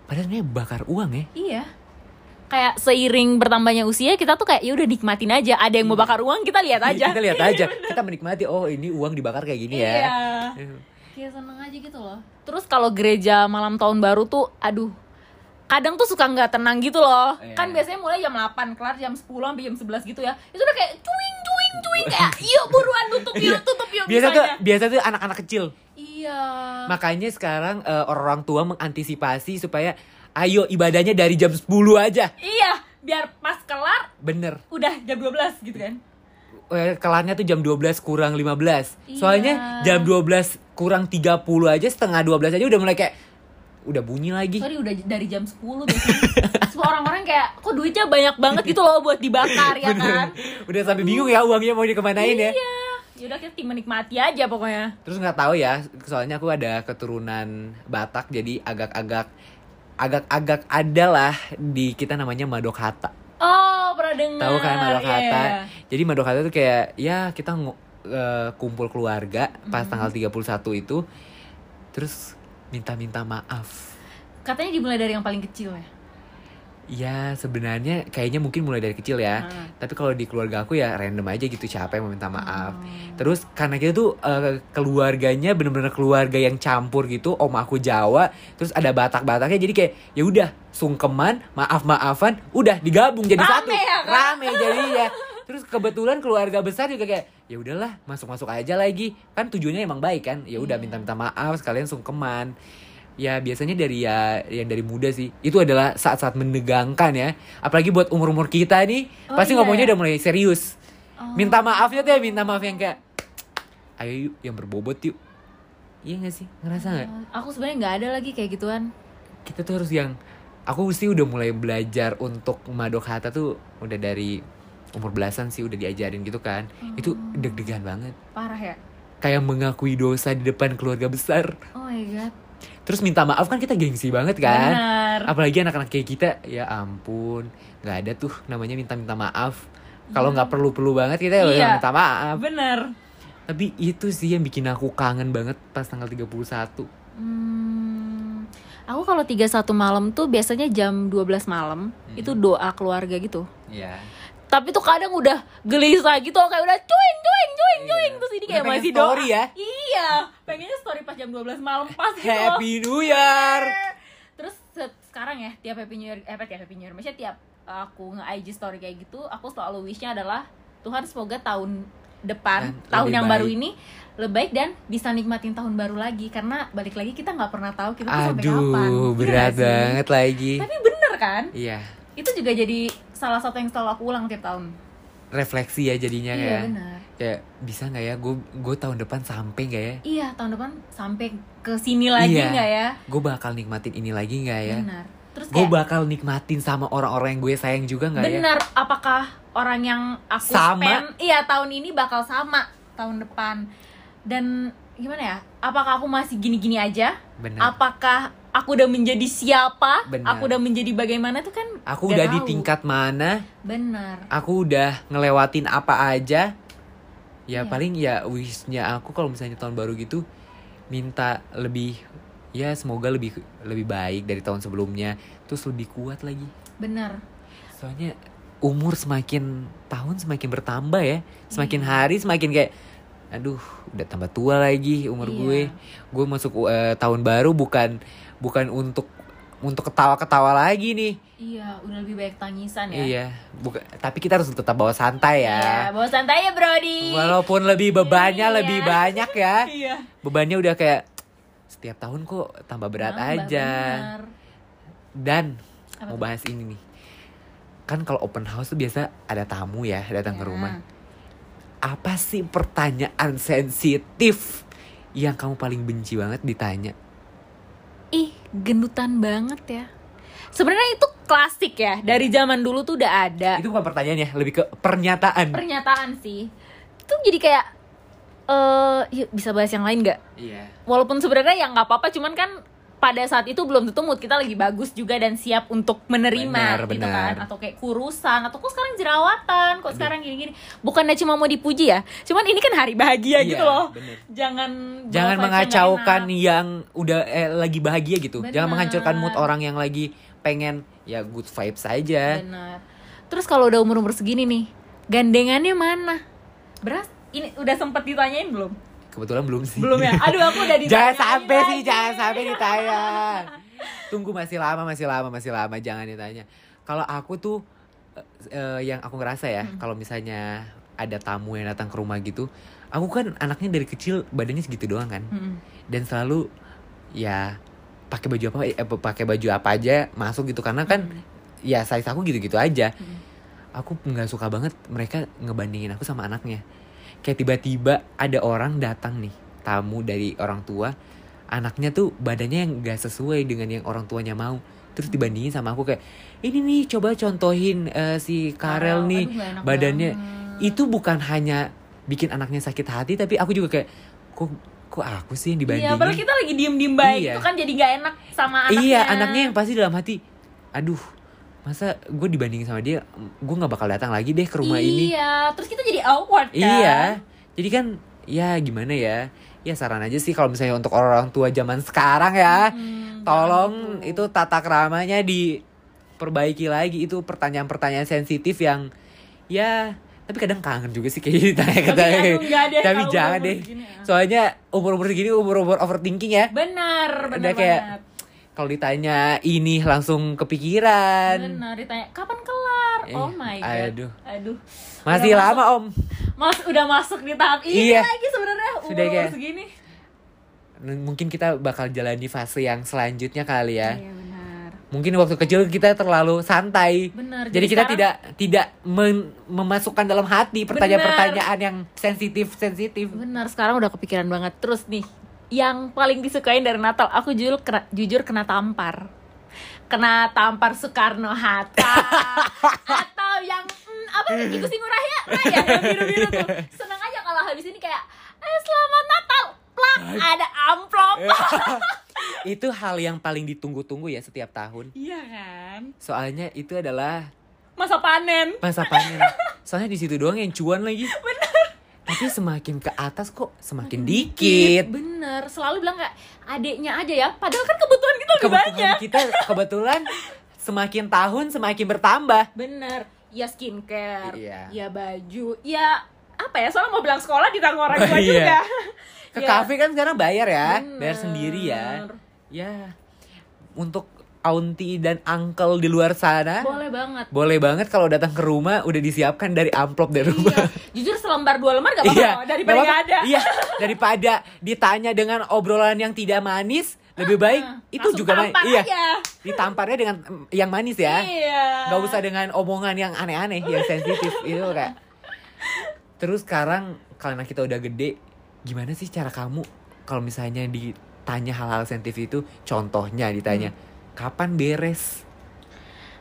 padahal sebenarnya bakar uang ya Iya. Kayak seiring bertambahnya usia kita tuh kayak ya udah nikmatin aja. Ada yang mau bakar uang kita lihat aja. Iya, kita lihat aja <laughs> kita menikmati oh ini uang dibakar kayak gini ya Iya. Kayak seneng aja gitu loh. Terus kalau gereja malam tahun baru tuh, aduh, kadang tuh suka nggak tenang gitu loh. Iya. Kan biasanya mulai jam 8, kelar jam 10 sampai jam 11 gitu ya. Itu udah kayak cuing cuing cuing kayak, <laughs> yuk buruan tutup yuk, tutup yuk biasa tuh biasa tuh anak-anak kecil Iya. makanya sekarang eh, orang tua mengantisipasi supaya ayo ibadahnya dari jam 10 aja Iya, biar pas kelar bener udah jam 12 gitu kan. Eh, kelarnya tuh jam 12 kurang 15 Soalnya Iya. jam 12 kurang 30 aja Setengah 12 aja udah mulai kayak Udah bunyi lagi Sorry udah dari jam 10 biasanya. Semua orang-orang kayak, kok duitnya banyak banget gitu loh buat dibakar ya kan. Udah sampai bingung ya uangnya mau dikemanain ya Iya. Yaudah kita tim menikmati aja pokoknya. Terus nggak tahu ya Soalnya aku ada keturunan Batak Jadi agak-agak Agak-agak ada lah Di kita namanya Madok Oh, pernah dengar. Tahu kan Madok Iya, iya. Jadi Madok tuh kayak Ya kita eh, kumpul keluarga Pas Hmm. tanggal 31 itu Terus minta-minta maaf Katanya dimulai dari yang paling kecil ya. Ya sebenarnya kayaknya mungkin mulai dari kecil ya. Hmm. Tapi kalau di keluarga aku ya random aja gitu siapa yang mau minta maaf. Hmm. Terus karena kita tuh eh, keluarganya bener-bener keluarga yang campur gitu. Om aku Jawa, terus ada Batak-Bataknya jadi kayak ya udah sungkeman, maaf-maafan, udah digabung jadi Rame satu. ya, kan? Rame jadi ya. Terus kebetulan keluarga besar juga kayak ya udahlah masuk-masuk aja lagi. Kan tujuannya emang baik kan. Ya udah Iya. minta-minta maaf sekalian sungkeman. Ya biasanya dari ya yang dari muda sih Itu adalah saat-saat menegangkan ya Apalagi buat umur-umur kita nih Oh, Pasti iya ngomongnya ya? udah mulai serius Oh. Minta maafnya tuh ya minta maaf yang kayak ayo yuk yang berbobot yuk iya gak sih ngerasa nggak aku sebenarnya nggak ada lagi kayak gituan kita tuh harus yang aku sih udah mulai belajar untuk madok hata tuh udah dari umur belasan sih udah diajarin gitu kan. Itu deg-degan banget. Parah ya? Kayak mengakui dosa di depan keluarga besar. Oh my god. Terus minta maaf kan kita gengsi banget kan. Benar. Apalagi anak-anak kayak kita ya ampun nggak ada tuh namanya minta-minta maaf. Kalau nggak perlu-perlu banget kita ya Iya. minta maaf. Benar. Tapi itu sih yang bikin aku kangen banget pas tanggal 31 Hmm, aku kalau 31 malam tuh biasanya jam 12 malam Hmm. itu doa keluarga gitu. Iya Tapi tuh kadang udah gelisah gitu kayak udah cuing cuing cuing cuing terus ini kayak masih doa. story ya? Iya, pengennya story pas jam 12 malam pas gitu. Happy New Year Terus se- sekarang ya tiap Happy New Year eh tiap Happy New Year maksudnya tiap aku nge-IG story kayak gitu, aku selalu wishnya adalah Tuhan semoga tahun depan, Dan tahun yang baru baik. ini lebih baik dan bisa nikmatin tahun baru lagi karena balik lagi kita nggak pernah tahu kita tuh sampai kapan. Aduh Iya berat banget lagi Tapi bener kan? Iya Itu juga jadi salah satu yang selalu aku ulang tiap tahun. refleksi ya jadinya iya kayak benar. kayak bisa nggak ya gue gue tahun depan sampai nggak ya Iya tahun depan sampai ke sini lagi Iya. nggak ya? gue bakal nikmatin ini lagi nggak ya Benar. Terus gue bakal nikmatin sama orang-orang yang gue sayang juga nggak ya benar apakah orang yang aku Sama. spend iya tahun ini bakal sama tahun depan dan gimana ya? Apakah aku masih gini-gini aja? benar Apakah aku udah menjadi siapa? Benar. Aku udah menjadi bagaimana tuh kan? aku udah di tahu. tingkat mana Benar. aku udah ngelewatin apa aja ya Iya. paling ya wishnya aku kalau misalnya tahun baru gitu minta lebih ya semoga lebih lebih baik dari tahun sebelumnya terus lebih kuat lagi Benar. soalnya umur semakin tahun semakin bertambah ya semakin Iya. hari semakin kayak aduh udah tambah tua lagi umur Iya. gue gue masuk eh, tahun baru bukan bukan untuk untuk ketawa-ketawa lagi nih Iya, udah lebih banyak tangisan ya. iya bukan tapi kita harus tetap bawa santai ya Iya, bawa santai ya, Brody. Walaupun lebih bebannya Iya. lebih banyak ya. <laughs> Iya. Bebannya udah kayak setiap tahun kok tambah berat Nambah, aja. benar. Dan Apa mau tuh? bahas ini nih. Kan kalau open house tuh biasa ada tamu ya datang ke Ya. rumah. Apa sih pertanyaan sensitif yang kamu paling benci banget ditanya? Ih, gendutan banget ya. Sebenarnya itu klasik ya, dari zaman dulu tuh udah ada. Itu bukan pertanyaan ya, lebih ke pernyataan. Pernyataan sih. Itu jadi kayak eh yuk bisa bahas yang lain nggak? Iya. Walaupun sebenarnya ya nggak apa-apa, cuman kan pada saat itu belum tentu mood kita lagi bagus juga dan siap untuk menerima Benar, gitu benar. kan atau kayak kurusan atau kok sekarang jerawatan kok sekarang gini-gini bukannya cuma mau dipuji ya cuman ini kan hari bahagia Iya, gitu loh benar. jangan Jangan yang mengacaukan yang udah eh, lagi bahagia gitu. Jangan Benar. menghancurkan mood orang yang lagi pengen ya good vibes aja. Benar. Terus kalau udah umur-umur segini nih, gandengannya mana? Beras ini udah sempet ditanyain belum? Kebetulan belum sih. Belum ya? Aduh, aku udah <laughs> ditanyain jangan sampai sih, lagi. jangan sampai ditanya. Tunggu masih lama, masih lama, masih lama, jangan ditanya. Kalau aku tuh eh, yang aku ngerasa ya, Hmm. kalau misalnya ada tamu yang datang ke rumah gitu, aku kan anaknya dari kecil badannya segitu doang kan, Mm-mm. dan selalu ya pakai baju apa, eh, pakai baju apa aja masuk gitu karena kan Hmm. ya size aku gitu-gitu aja. Hmm. Aku nggak suka banget mereka ngebandingin aku sama anaknya. Kayak tiba-tiba ada orang datang nih, tamu dari orang tua, anaknya tuh badannya yang gak sesuai dengan yang orang tuanya mau. Terus dibandingin sama aku kayak, ini nih coba contohin eh, si Karel nih, aduh, badannya banget. itu bukan hanya bikin anaknya sakit hati, tapi aku juga kayak, kok kok aku sih yang Iya, dibandingin? padahal kita lagi diem-diem baik Iya. itu kan jadi gak enak sama anaknya. Iya, anaknya yang pasti dalam hati, aduh, masa gue dibandingin sama dia, gue nggak bakal datang lagi deh ke rumah ini. Iya, terus kita jadi awkward kan? Iya, jadi kan ya gimana ya? Ya saran aja sih kalau misalnya untuk orang tua zaman sekarang ya, Hmm, tolong jangan itu tata keramanya diperbaiki lagi itu pertanyaan-pertanyaan sensitif yang ya tapi kadang kangen juga sih kayak ditanya <laughs> Tapi deh Tapi jangan umur-umur deh. ya. Soalnya umur-umur segini umur-umur overthinking ya. Benar, benar kayak banget. Kalau ditanya ini langsung kepikiran. Benar, ditanya kapan kelar? Eh, oh my god. aduh. Aduh. Masih Udah lama, Om. Mas udah masuk di tahap ini Iya. lagi sebenarnya Sudah kayak- segini. Mungkin kita bakal jalani fase yang selanjutnya kali ya. Iya benar. mungkin waktu kecil kita terlalu santai. Bener, Jadi, jadi kita sekarang- tidak tidak men- memasukkan dalam hati pertanyaan-pertanyaan yang sensitif sensitif. Bener, sekarang udah kepikiran banget. Terus nih, yang paling disukain dari Natal, aku jujur kena, jujur kena tampar. Kena tampar Soekarno Hatta <laughs> atau yang hmm, apa itu sih Raya Raya yang biru-biru tuh. Seneng aja kalau habis ini kayak eh selamat Natal. Plak, ada amplop. <laughs> itu hal yang paling ditunggu-tunggu ya setiap tahun. Iya kan? Soalnya itu adalah Masa panen. masa panen. Soalnya di situ doang yang cuan lagi. <laughs> Tapi semakin ke atas kok semakin dikit. Bener, selalu bilang kayak adeknya aja ya. Padahal kan kebutuhan kita lebih Kebetulan banyak. kita kebetulan semakin tahun semakin bertambah. Bener, ya skincare, Iya. ya baju, ya apa ya? Soalnya mau bilang sekolah ditanggung orang tua <laughs> Iya. juga. Ke Ya, kafe kan sekarang bayar ya, Bener. bayar sendiri ya. Ya. Untuk auntie dan uncle di luar sana Boleh banget. boleh banget kalau datang ke rumah udah disiapkan dari amplop dari rumah. Iya, jujur selembar dua lembar gak apa-apa loh, daripada nggak nggak apa-apa. ada. Iya, daripada ditanya dengan obrolan yang tidak manis, lebih baik itu Langsung juga ma- tampar iya. aja. Ditamparnya dengan mm, yang manis ya. Iya. Nggak usah dengan omongan yang aneh-aneh, yang sensitif <laughs> itu kayak. Terus sekarang karena kita udah gede, gimana sih cara kamu kalau misalnya ditanya hal-hal sensitif itu, contohnya ditanya, Hmm. Kapan beres?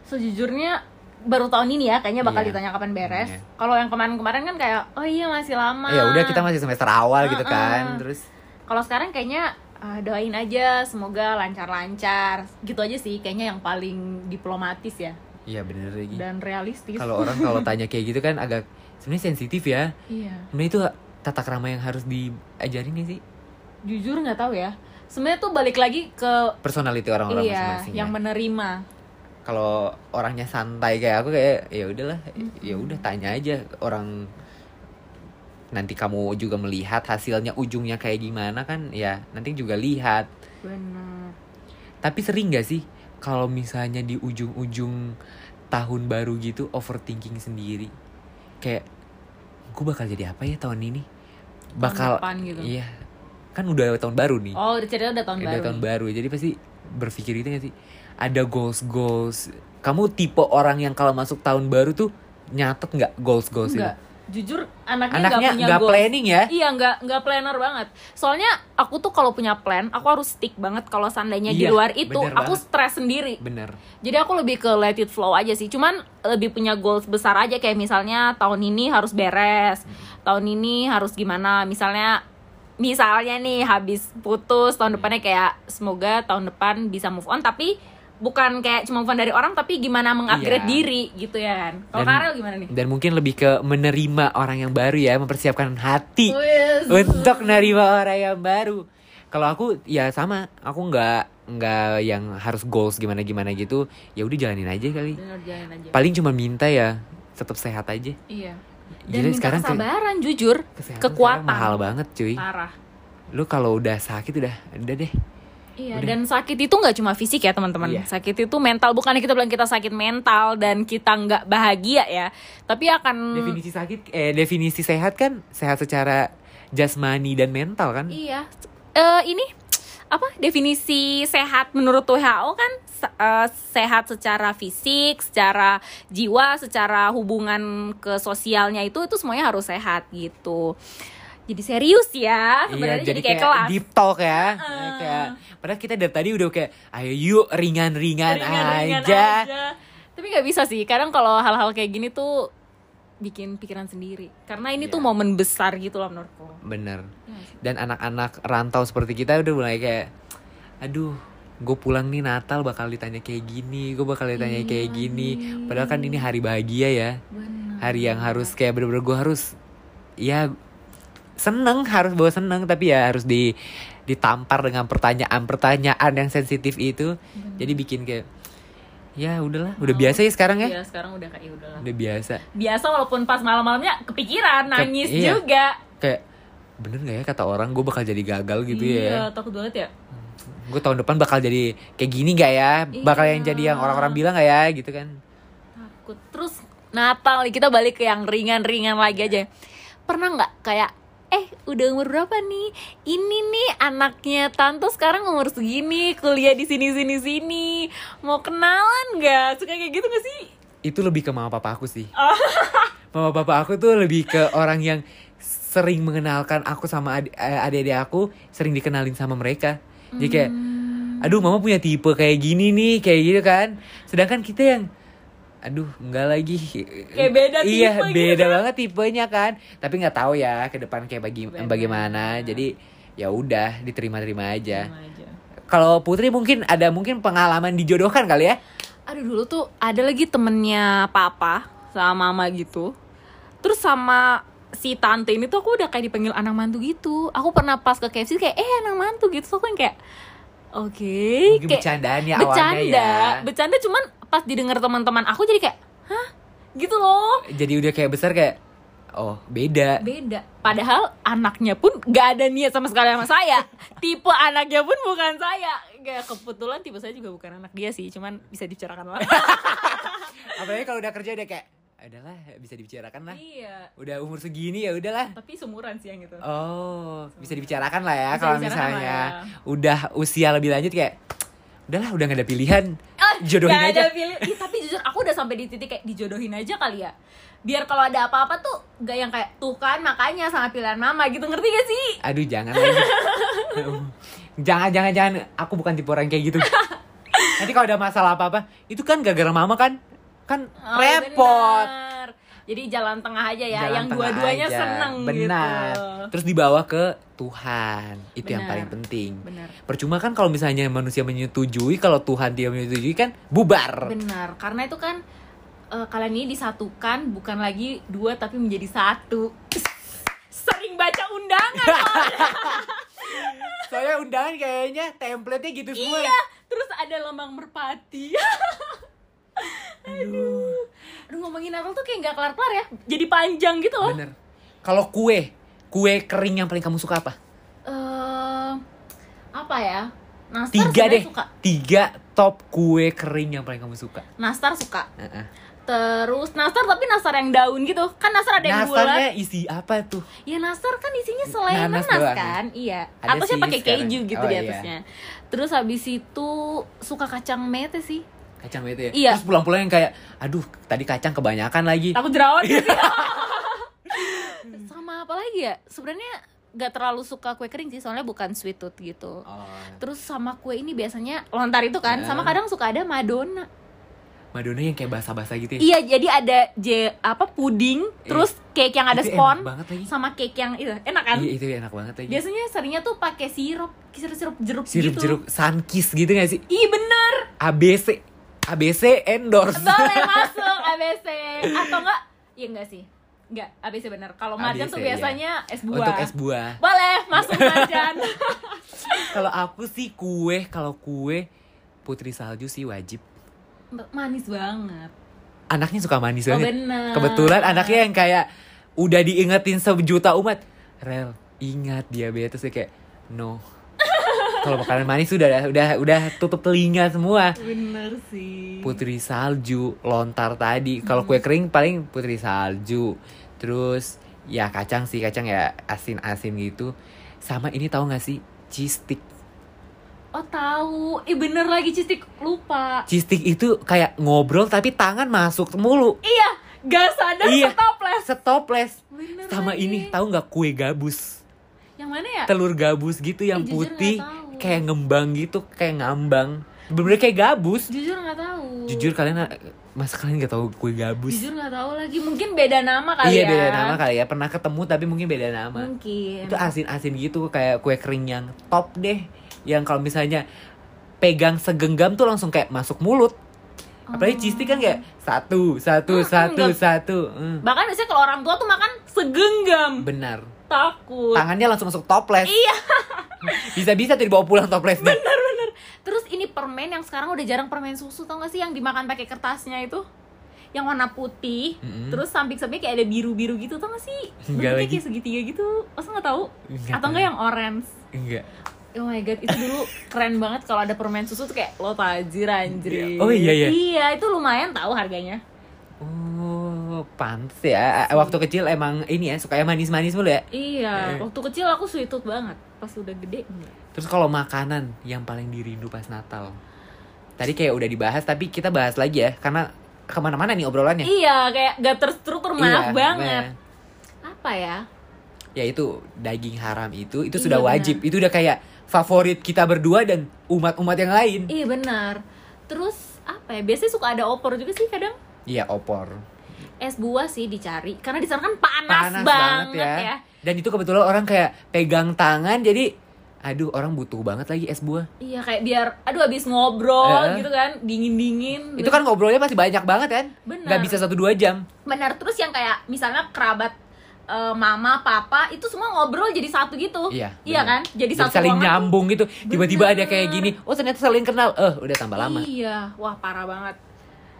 Sejujurnya baru tahun ini ya kayaknya bakal Iya. ditanya kapan beres. Iya. Kalau yang kemarin-kemarin kan kayak oh iya masih lama. Ya udah kita masih semester awal gitu Uh-uh. kan, terus Kalau sekarang kayaknya ah, doain aja semoga lancar-lancar. Gitu aja sih kayaknya yang paling diplomatis ya Iya bener lagi. dan realistis. Kalau orang kalau tanya kayak gitu kan agak sebenarnya sensitif ya. iya. Sebenarnya itu tata krama yang harus diajarin nih sih. Jujur nggak tahu ya. Sebenarnya tuh balik lagi ke Personality orang-orang iya masing-masing. yang ya. menerima. Kalau orangnya santai kayak aku kayak ya udahlah, Mm-hmm. ya udah tanya aja orang nanti kamu juga melihat hasilnya ujungnya kayak gimana kan ya nanti juga lihat Benar. tapi sering gak sih kalau misalnya di ujung-ujung tahun baru gitu overthinking sendiri kayak gue bakal jadi apa ya tahun ini bakal depan gitu. iya kan udah tahun baru nih Oh, udah cerita udah tahun udah baru. tahun nih. baru jadi pasti berpikir itu gak sih ada goals goals kamu tipe orang yang kalau masuk tahun baru tuh nyatet nggak goals goals Enggak. Jujur anaknya anaknya punya nggak goals. planning ya Iya nggak nggak planner banget. Soalnya aku tuh kalau punya plan, aku harus stick banget. Kalau seandainya di Iya, luar itu, aku stres sendiri. bener Jadi aku lebih ke let it flow aja sih. Cuman lebih punya goals besar aja kayak misalnya tahun ini harus beres, tahun ini harus gimana. Misalnya misalnya nih habis putus tahun depannya kayak semoga tahun depan bisa move on tapi bukan kayak cuma move on dari orang tapi gimana Iya. mengupgrade diri gitu ya kan. Kalau Karel gimana nih? dan mungkin lebih ke menerima orang yang baru ya mempersiapkan hati Wis. untuk menerima orang yang baru kalau aku ya sama aku nggak nggak yang harus goals gimana gimana gitu ya udah jalanin aja kali Bener, jalanin aja. paling cuma minta ya tetap sehat aja Iya. Dan Jadi minta sekarang ke- kesabaran jujur, kesehatan kekuatan. mahal banget cuy Parah. lu kalau udah sakit udah udah deh Iya, Udah. dan sakit itu nggak cuma fisik ya teman-teman. Iya. Sakit itu mental. Bukannya kita bilang kita sakit mental dan kita nggak bahagia ya, tapi akan definisi sakit eh definisi sehat kan sehat secara jasmani dan mental kan iya. Eh ini apa definisi sehat menurut WHO kan se- eh, sehat secara fisik, secara jiwa, secara hubungan ke sosialnya itu itu semuanya harus sehat gitu. Jadi serius ya sebenarnya jadi, kayak, kelas. deep talk ya Heeh. kayak padahal kita dari tadi udah kayak ayo yuk ringan-ringan Ringan-ringan aja. Tapi nggak bisa sih. Kadang kalau hal-hal kayak gini tuh bikin pikiran sendiri. Karena ini tuh Iya. momen besar gitu loh menurutku. bener Iya? Dan anak-anak rantau seperti kita udah mulai kayak aduh gue pulang nih Natal bakal ditanya kayak gini gue bakal ditanya Iya kayak gini nih. padahal kan ini hari bahagia ya Benar. hari yang harus kayak bener-bener gue harus ya seneng harus bawa seneng tapi ya harus di ditampar dengan pertanyaan-pertanyaan yang sensitif itu jadi bikin kayak ya udahlah udah Mau. biasa ya sekarang ya Iya, sekarang udah kayak udahlah. udah biasa Biasa walaupun pas malam-malamnya kepikiran, nangis iya. juga. kayak bener gak ya kata orang gue bakal jadi gagal gitu ya iya, takut banget ya. gue tahun depan bakal jadi kayak gini gak ya bakal yang Iya. jadi yang orang-orang bilang gak ya gitu kan Takut. Terus Natal kita balik ke yang ringan-ringan lagi aja. Pernah nggak kayak eh udah umur berapa nih ini nih anaknya tante sekarang umur segini kuliah di sini sini sini mau kenalan nggak suka kayak gitu gak sih Itu lebih ke mama papa aku sih. Oh. Mama papa aku tuh lebih ke orang yang sering mengenalkan aku sama eh, adik-adik aku, sering dikenalin sama mereka. Jadi kayak, Hmm. aduh mama punya tipe kayak gini nih, kayak gitu kan. Sedangkan kita yang, aduh enggak lagi. Kayak beda Iya, tipe gitu beda kan. banget tipenya kan. Tapi nggak tahu ya ke depan kayak bagi Benar. bagaimana. Jadi ya udah diterima-terima aja. Aja. Kalau Putri mungkin ada mungkin pengalaman dijodohkan kali ya? Aduh dulu tuh ada lagi temennya papa sama mama gitu Terus sama si tante ini tuh aku udah kayak dipanggil anak mantu gitu. Aku pernah pas ke KFC kayak eh anak mantu gitu. So aku yang kayak Oke Mungkin kayak bercandaan ya Bercanda awalnya ya. Bercanda. Cuman pas didengar teman-teman aku jadi kayak Hah? Gitu loh. Jadi udah kayak besar kayak, oh beda. Beda. Padahal anaknya pun gak ada niat sama sekali sama saya. <laughs> Tipe anaknya pun bukan saya. Gak kebetulan tipe saya juga bukan anak dia sih. Cuman bisa dibicarakan lah. <laughs> <laughs> Apalagi kalau udah kerja udah kayak, adalah bisa dibicarakan lah. Iya Udah umur segini ya udahlah. Tapi seumuran sih yang itu Oh, bisa dibicarakan lah ya kalau misalnya ya. udah usia lebih lanjut kayak, udahlah udah gak ada pilihan. Ah, Jodohin gak aja. ada pilih. Ih, tapi jujur aku udah sampai di titik kayak dijodohin aja kali ya. Biar kalau ada apa-apa tuh gak yang kayak tuh kan makanya sama pilihan mama gitu ngerti gak sih? Aduh jangan lagi. <laughs> jangan jangan jangan aku bukan tipe orang kayak gitu. <laughs> Nanti kalau ada masalah apa-apa, itu kan gara-gara mama kan? Kan Oh, repot. bener. Jadi jalan tengah aja ya, Jalan yang dua-duanya seneng Benar. gitu. Terus dibawa ke Tuhan. Itu yang Benar. paling penting. Benar. Percuma kan kalau misalnya manusia menyetujui, kalau Tuhan tidak menyetujui kan bubar. Benar, karena itu kan eh, kalian ini disatukan bukan lagi dua tapi menjadi satu. <laughs> Sering baca undangan. soalnya. <laughs> Soalnya undangan kayaknya template-nya gitu semua. iya, terus ada lambang merpati. <laughs> Aduh. Aduh ngomongin Natal tuh kayak nggak kelar-kelar ya. Jadi panjang gitu loh. Bener. Kalau kue, kue kering yang paling kamu suka apa? eh apa ya? Nastar Tiga deh. suka. Tiga top kue kering yang paling kamu suka. Nastar suka. Heeh. Terus nastar tapi nastar yang daun gitu. Kan nastar ada yang Nastarnya bulat. isi apa tuh? Ya nastar kan isinya selai Nanas nanas, kan? Iya. Ada Atasnya sih pakai keju gitu Oh, di iya. atasnya. Terus habis itu suka kacang mete sih. Kacang itu ya? Iya. Terus pulang-pulang yang kayak, aduh tadi kacang kebanyakan lagi. Takut jerawat Iya. <laughs> Sama apa lagi ya? Sebenarnya gak terlalu suka kue kering sih, soalnya bukan sweet tooth gitu. Oh. Terus sama kue ini biasanya lontar itu kan, Ya. sama kadang suka ada Madonna. Madonna yang kayak basah-basah gitu ya? Iya, jadi ada j apa puding, terus cake yang ada spon, sama cake yang itu enak kan? Iya itu enak banget lagi. Biasanya seringnya tuh pakai sirup, sirup sirup jeruk Sirup gitu. jeruk sunkist gitu gak sih? Ih bener, ABC ABC endorse. boleh <laughs> masuk ABC atau enggak? Iya enggak sih, enggak ABC bener. Kalau marjan ABC, tuh iya. biasanya es buah. Untuk es buah. Boleh masuk <laughs> marjan. Kalau aku sih kue, kalau kue putri salju sih wajib. Manis banget. Anaknya suka manis Oh banget. bener. Kebetulan anaknya yang kayak udah diingetin sejuta umat. Rel, ingat diabetes ya kayak no. Kalau makanan manis udah udah udah tutup telinga semua. Bener sih. Putri salju, lontar tadi. Kalau kue kering paling putri salju. Terus ya kacang sih, kacang ya asin-asin gitu. Sama ini tahu gak sih? Cheese stick. Oh tahu, eh bener lagi cistik lupa. Cheese stick itu kayak ngobrol tapi tangan masuk mulu. Iya, gak sadar Iya. stoples. Setoples. Bener Sama lagi. ini tahu nggak kue gabus? Yang mana ya? Telur gabus gitu yang Eh, jujur putih nggak tahu. Kayak ngembang gitu, kayak ngambang. Bener-bener kayak gabus. Jujur nggak tahu. Jujur kalian masa kalian nggak tahu kue gabus? Jujur nggak tahu lagi. Mungkin beda nama kali iya ya. beda nama kali ya. Pernah ketemu tapi mungkin beda nama. Mungkin. Itu asin-asin gitu kayak kue kering yang top deh. Yang kalau misalnya pegang segenggam tuh langsung kayak masuk mulut. Apalagi cheese stick kan kayak satu, satu, Hmm, satu, enggak. satu. Hmm. Bahkan biasanya kalau orang tua tuh makan segenggam. Benar. Takut. Tangannya langsung masuk toples. Iya. <laughs> Bisa-bisa tuh dibawa pulang toplesnya. bener bener. Terus ini permen yang sekarang udah jarang permen susu tau gak sih yang dimakan pakai kertasnya itu? Yang warna putih, Mm-mm. terus samping-samping kayak ada biru-biru gitu tau gak sih? <laughs> Enggak lagi. kayak segitiga gitu. Masa nggak tahu? Enggak Atau enggak yang orange? Enggak. Oh my god, itu dulu keren banget kalau ada permen susu tuh kayak lo tajir anjir. Oh, iya, iya. Iya, itu lumayan tahu harganya. Oh, pantes ya. Waktu kecil emang ini ya, suka yang manis-manis mulu ya. Iya, Eh. waktu kecil aku sweet tooth banget. Pas udah gede enggak. Terus kalau makanan yang paling dirindu pas Natal. Tadi kayak udah dibahas, tapi kita bahas lagi ya, karena ke mana-mana nih obrolannya. Iya, kayak gak terstruktur maaf Iya, banget. nah. Apa ya? Ya itu daging haram itu, itu Iya, sudah wajib. Itu udah kayak favorit kita berdua dan umat-umat yang lain. Iya benar. Terus apa ya? Biasanya suka ada opor juga sih kadang. Iya opor. Es buah sih dicari karena di sana kan panas, Panas banget, banget ya. ya. Dan itu kebetulan orang kayak pegang tangan, jadi aduh orang butuh banget lagi es buah. Iya kayak biar aduh habis ngobrol Eh. gitu kan, dingin-dingin. Itu kan ngobrolnya pasti banyak banget kan? Benar. Gak bisa satu dua jam. benar terus yang kayak misalnya kerabat eh, mama, papa itu semua ngobrol jadi satu gitu. Iya. Iya bener. kan? Jadi, satu saling ruangan nyambung gitu. Tiba-tiba ada kayak gini. Oh ternyata saling kenal. Eh udah tambah lama. Iya, wah parah banget.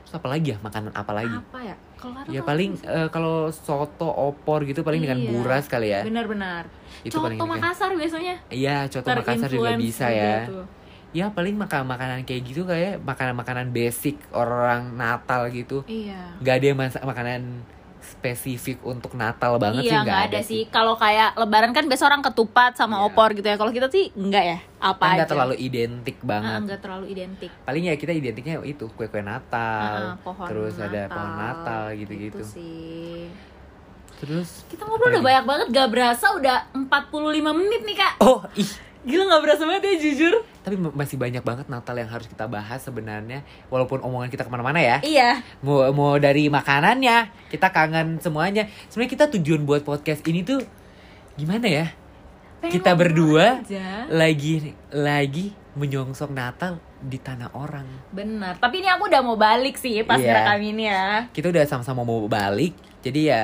Terus apa lagi ya? Makanan apa lagi? Apa ya? Kalau Ya paling eh, kalau soto opor gitu paling dengan Iya. buras kali ya. benar-benar. Itu paling Coto ini kan. Makassar biasanya. Iya, coto Makassar juga bisa ya. tuh. Ya paling makan makanan kayak gitu kayak makanan-makanan basic orang Natal gitu. Iya. Gak ada yang masak makanan spesifik untuk Natal banget sih iya, nggak nggak ada sih. Kalau kaih lebaran kan biasa orang ketupat sama Iya. opor gitu ya. Kalau kita sih enggak ya. Apa Kan aja. nggak terlalu identik Ah, banget. enggak terlalu identik. Paling ya kita identiknya itu kue-kue Natal, Ah, pohon terus ada Natal, pohon Natal gitu-gitu. Gitu sih. Terus Kita ngobrol udah banyak banget, gak berasa udah 45 menit nih kak oh ih, Gila gak berasa banget ya jujur tapi masih banyak banget Natal yang harus kita bahas sebenarnya. Walaupun omongan kita ke mana-mana ya. Iya Mau mau dari makanannya, kita kangen semuanya. Sebenarnya kita tujuan buat podcast ini tuh gimana ya? Pengen Kita berdua aja. lagi lagi menyongsong Natal di tanah orang. Bener Tapi ini aku udah mau balik sih pas Iya. rekam ini ya Kita udah sama-sama mau balik, jadi ya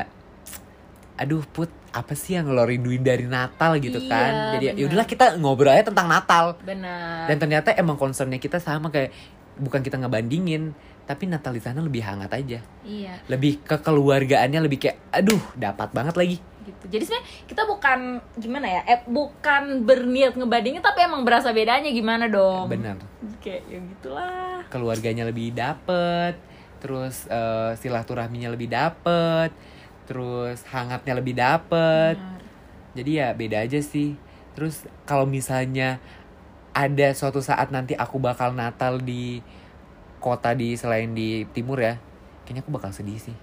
aduh put apa sih yang lo rinduin dari Natal gitu Iya, kan? Jadi ya benar. yaudahlah kita ngobrol aja tentang Natal. Bener dan ternyata emang concernnya kita sama kayak bukan kita ngebandingin tapi Natal di sana lebih hangat aja. Iya. Lebih kekeluargaannya lebih kayak aduh dapat banget lagi. Gitu. Jadi sebenarnya kita bukan Gimana ya eh, Bukan berniat ngebandingin Tapi emang berasa bedanya gimana dong? Benar. Kayak ya gitulah. Keluarganya lebih dapet terus eh, silaturahminya lebih dapet terus hangatnya lebih dapet. Benar. jadi ya beda aja sih. Terus kalau misalnya ada suatu saat nanti aku bakal Natal di kota di selain di timur ya kayaknya aku bakal sedih sih.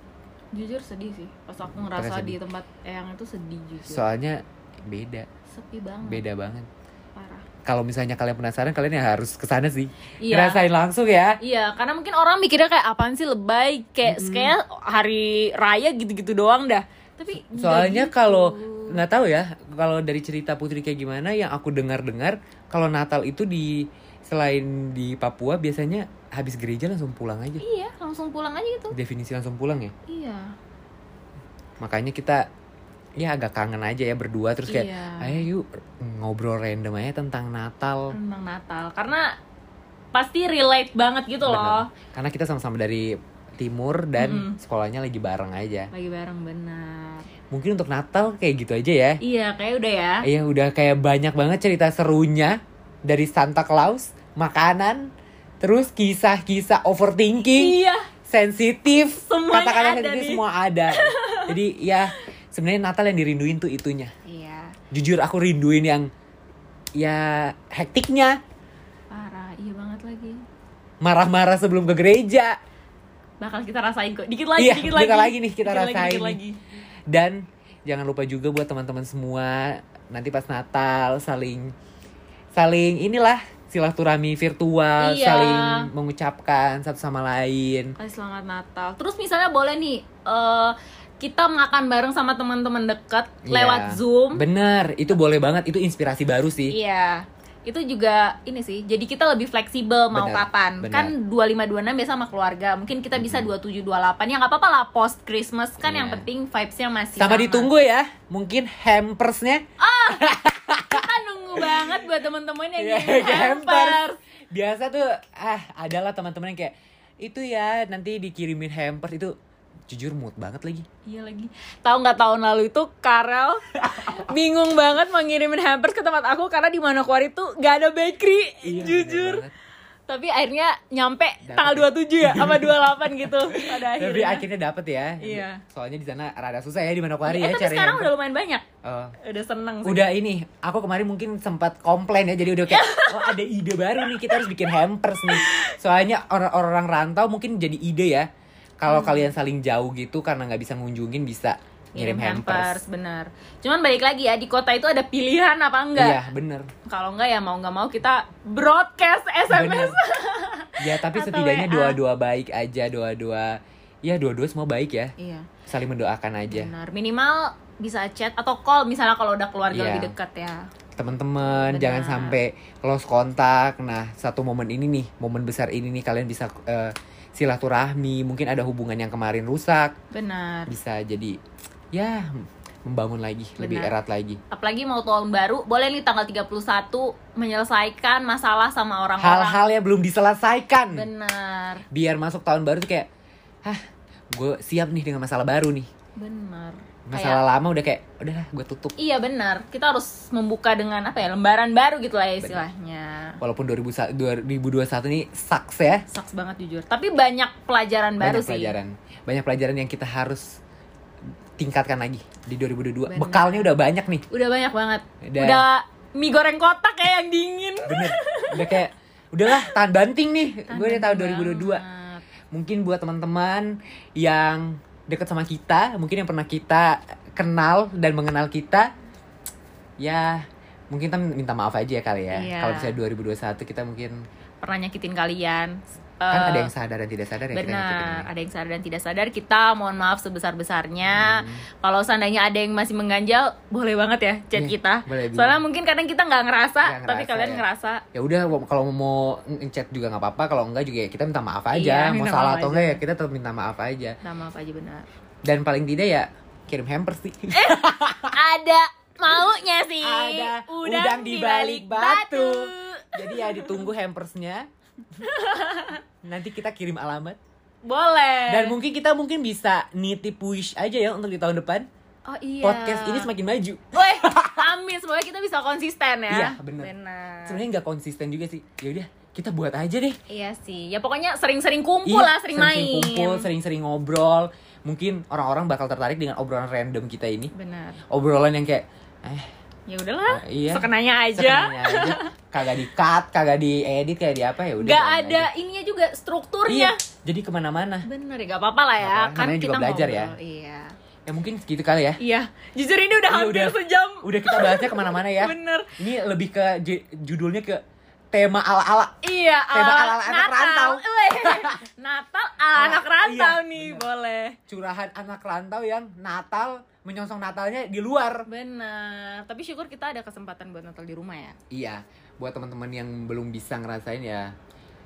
Jujur sedih sih. Pas aku ngerasa di tempat Eyang itu sedih jujur. Soalnya beda. Sepi banget. Beda banget kalau misalnya kalian penasaran kalian ya harus ke sana sih Iya. ngerasain langsung ya Iya, karena mungkin orang mikirnya kayak apaan sih lebay, kayak kayak hari raya gitu-gitu doang dah. Tapi soalnya gitu. kalau nggak tahu ya kalau dari cerita putri kayak gimana yang aku dengar-dengar kalau Natal itu di selain di Papua biasanya habis gereja langsung pulang aja iya langsung pulang aja gitu. definisi langsung pulang ya Iya. makanya kita ya agak kangen aja ya berdua terus kayak Iya. ayo yuk ngobrol random aja tentang Natal Tentang Natal karena pasti relate banget gitu loh. Bener. karena kita sama-sama dari timur dan Mm-mm. sekolahnya lagi bareng aja Lagi bareng benar. mungkin untuk Natal kayak gitu aja ya Iya, kayak udah ya. Iya udah kayak banyak banget cerita serunya dari Santa Claus, makanan, terus kisah-kisah overthinking, Iya. sensitif, kata-kata sensitif semua ada. <laughs> Jadi ya sebenarnya Natal yang dirinduin tuh itunya. Iya. Jujur aku rinduin yang ya hektiknya, Parah, iya banget lagi. marah-marah sebelum ke gereja. Bakal kita rasain kok. Dikit lagi, Iya, dikit lagi. lagi nih kita Dikit lagi, rasain dikit nih. lagi. Dan jangan lupa juga buat teman-teman semua nanti pas Natal saling saling inilah silaturahmi virtual, Iya. saling mengucapkan satu sama lain. Kasih selamat Natal. Terus misalnya boleh nih eh kita makan bareng sama teman-teman dekat lewat Iya. Zoom. Bener, itu boleh banget, itu inspirasi baru sih. Iya. Itu juga ini sih. Jadi kita lebih fleksibel mau Bener, kapan. bener. Kan 2526 biasa sama keluarga. Mungkin kita bisa 2728. Ya nggak apa-apa lah post Christmas kan yang Iya. penting vibes-nya masih Sama ditunggu ya, mungkin hampersnya. <laughs> Kita nunggu banget buat teman-teman yang Iya, ngirim <laughs> hampers. Biasa tuh, ah adalah teman-teman yang kayak itu ya nanti dikirimin hampers itu jujur mood banget lagi. Iya lagi. Tahu nggak tahun lalu itu Karel <laughs> bingung banget mau ngirimin hampers ke tempat aku karena di Manokwari tuh nggak ada bakery. Iya, Jujur. Tapi akhirnya nyampe Dapet tanggal ya. 27 ya sama <laughs> 28 gitu pada akhirnya. Tapi akhirnya dapet ya. Iya. Soalnya di sana rada susah ya di Manokwari eh, ya tapi cari sekarang udah lumayan banyak. Oh. Udah seneng sih. Udah ini, aku kemarin mungkin sempat komplain ya, jadi udah kayak, <laughs> oh ada ide baru nih, kita harus bikin hampers nih. Soalnya orang-orang rantau mungkin jadi ide ya, kalau Hmm. kalian saling jauh gitu karena nggak bisa ngunjungin bisa ngirim hampers. bener. Cuman balik lagi ya di kota itu ada pilihan apa enggak? Iya bener, Kalau enggak ya mau nggak mau kita broadcast SMS. bener. ya tapi <laughs> Atau setidaknya WA. doa-doa baik aja, doa-doa, ya doa-doa semua baik ya, iya. saling mendoakan aja. Benar. Minimal bisa chat atau call misalnya kalau udah keluarga Iya. lebih dekat ya. teman-teman jangan sampai close kontak nah satu momen ini nih momen besar ini nih kalian bisa eh, silaturahmi mungkin ada hubungan yang kemarin rusak Benar. bisa jadi ya membangun lagi lebih Benar. erat lagi Apalagi mau tahun baru, boleh nih tanggal 31 menyelesaikan masalah sama orang-orang. hal-hal yang belum diselesaikan Benar. biar masuk tahun baru tuh kayak hah gue siap nih dengan masalah baru nih Benar. Masalah lama udah kayak udahlah gue tutup Iya benar, kita harus membuka dengan apa ya lembaran baru gitu lah ya istilahnya. walaupun 2001 2021 ini sucks ya Saks banget jujur. Tapi banyak pelajaran baru banyak sih. pelajaran banyak pelajaran yang kita harus tingkatkan lagi di 2022 Benar. bekalnya udah banyak nih Udah banyak banget. Udah. Udah, mie goreng kotak kayak yang dingin. bener udah kayak udahlah tahan banting nih gue udah tahun Banget. 2022 mungkin buat teman-teman yang deket sama kita mungkin yang pernah kita kenal dan mengenal kita ya mungkin kita minta maaf aja ya kali ya Iya. kalau misalnya 2021 kita mungkin Pernah nyakitin kalian. Kan Eh, ada yang sadar dan tidak sadar ya kita Benar, ya. ada yang sadar dan tidak sadar. Kita mohon maaf sebesar-besarnya. Hmm. Kalau seandainya ada yang masih mengganjal, boleh banget ya chat Iya, kita. boleh, Soalnya mungkin kadang kita nggak ngerasa, Nggak tapi ngerasa, kalian ya. ngerasa. ya udah kalau mau ngechat juga nggak apa-apa kalau enggak juga ya kita minta maaf aja Iya, mau minta salah maaf atau enggak ya kita tetap minta maaf aja Nah, maaf aja benar. dan paling tidak ya kirim hampers sih ada maunya sih. Ada udang di balik batu. jadi ya ditunggu hampersnya <laughs> nanti kita kirim alamat Boleh. dan mungkin kita mungkin bisa nitip wish aja ya untuk di tahun depan oh iya. podcast ini semakin maju Woi, <laughs> amin semoga kita bisa konsisten ya. Iya. Benar. sebenarnya nggak konsisten juga sih ya udah kita buat aja deh Iya sih. Ya pokoknya sering-sering kumpul Iya, lah, sering, main. kumpul sering-sering ngobrol mungkin orang-orang bakal tertarik dengan obrolan random kita ini Benar. obrolan yang kayak eh Ya udahlah, Ah, iya. sekenanya aja. sekenanya aja kagak di cut kagak di edit kayak di apa ya udah Gak jalan ada aja. ininya juga strukturnya. iya jadi ke mana-mana Bener ya, gak apa-apa lah ya. Nggak apa-apa, Kan kita juga belajar ya. ngobrol. Iya. ya mungkin gitu kali ya Iya. Jujur ini udah Iya, hampir udah. sejam. udah kita bahasnya ke mana-mana ya Bener. ini lebih ke judulnya ke tema ala-ala Iya, Tema ala ala anak rantau. Natal ala <laughs> anak rantau iya, nih, bener. boleh. curahan anak rantau yang Natal menyongsong Natalnya di luar Bener. Tapi syukur kita ada kesempatan buat Natal di rumah ya. iya buat teman-teman yang belum bisa ngerasain ya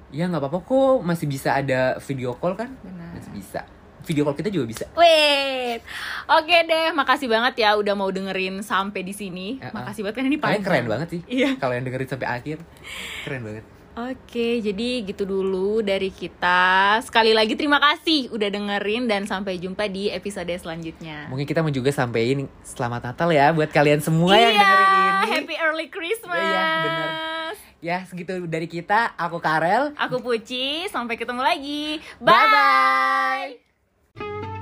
ya nggak apa-apa kok masih bisa ada video call kan Benar. masih bisa video call kita juga bisa Wait, oke deh, makasih banget ya udah mau dengerin sampai di sini. Ya, Makasih banget kan ini kalian panjang. keren banget sih Iya. kalau yang dengerin sampai akhir keren banget Oke, jadi gitu dulu dari kita. Sekali lagi terima kasih udah dengerin dan sampai jumpa di episode selanjutnya. mungkin kita mau juga sampein selamat Natal ya buat kalian semua yang iya, dengerin ini happy early Christmas. Iya, bener. ya segitu dari kita aku Karel Aku Puci, sampai ketemu lagi. Bye-bye. Bye.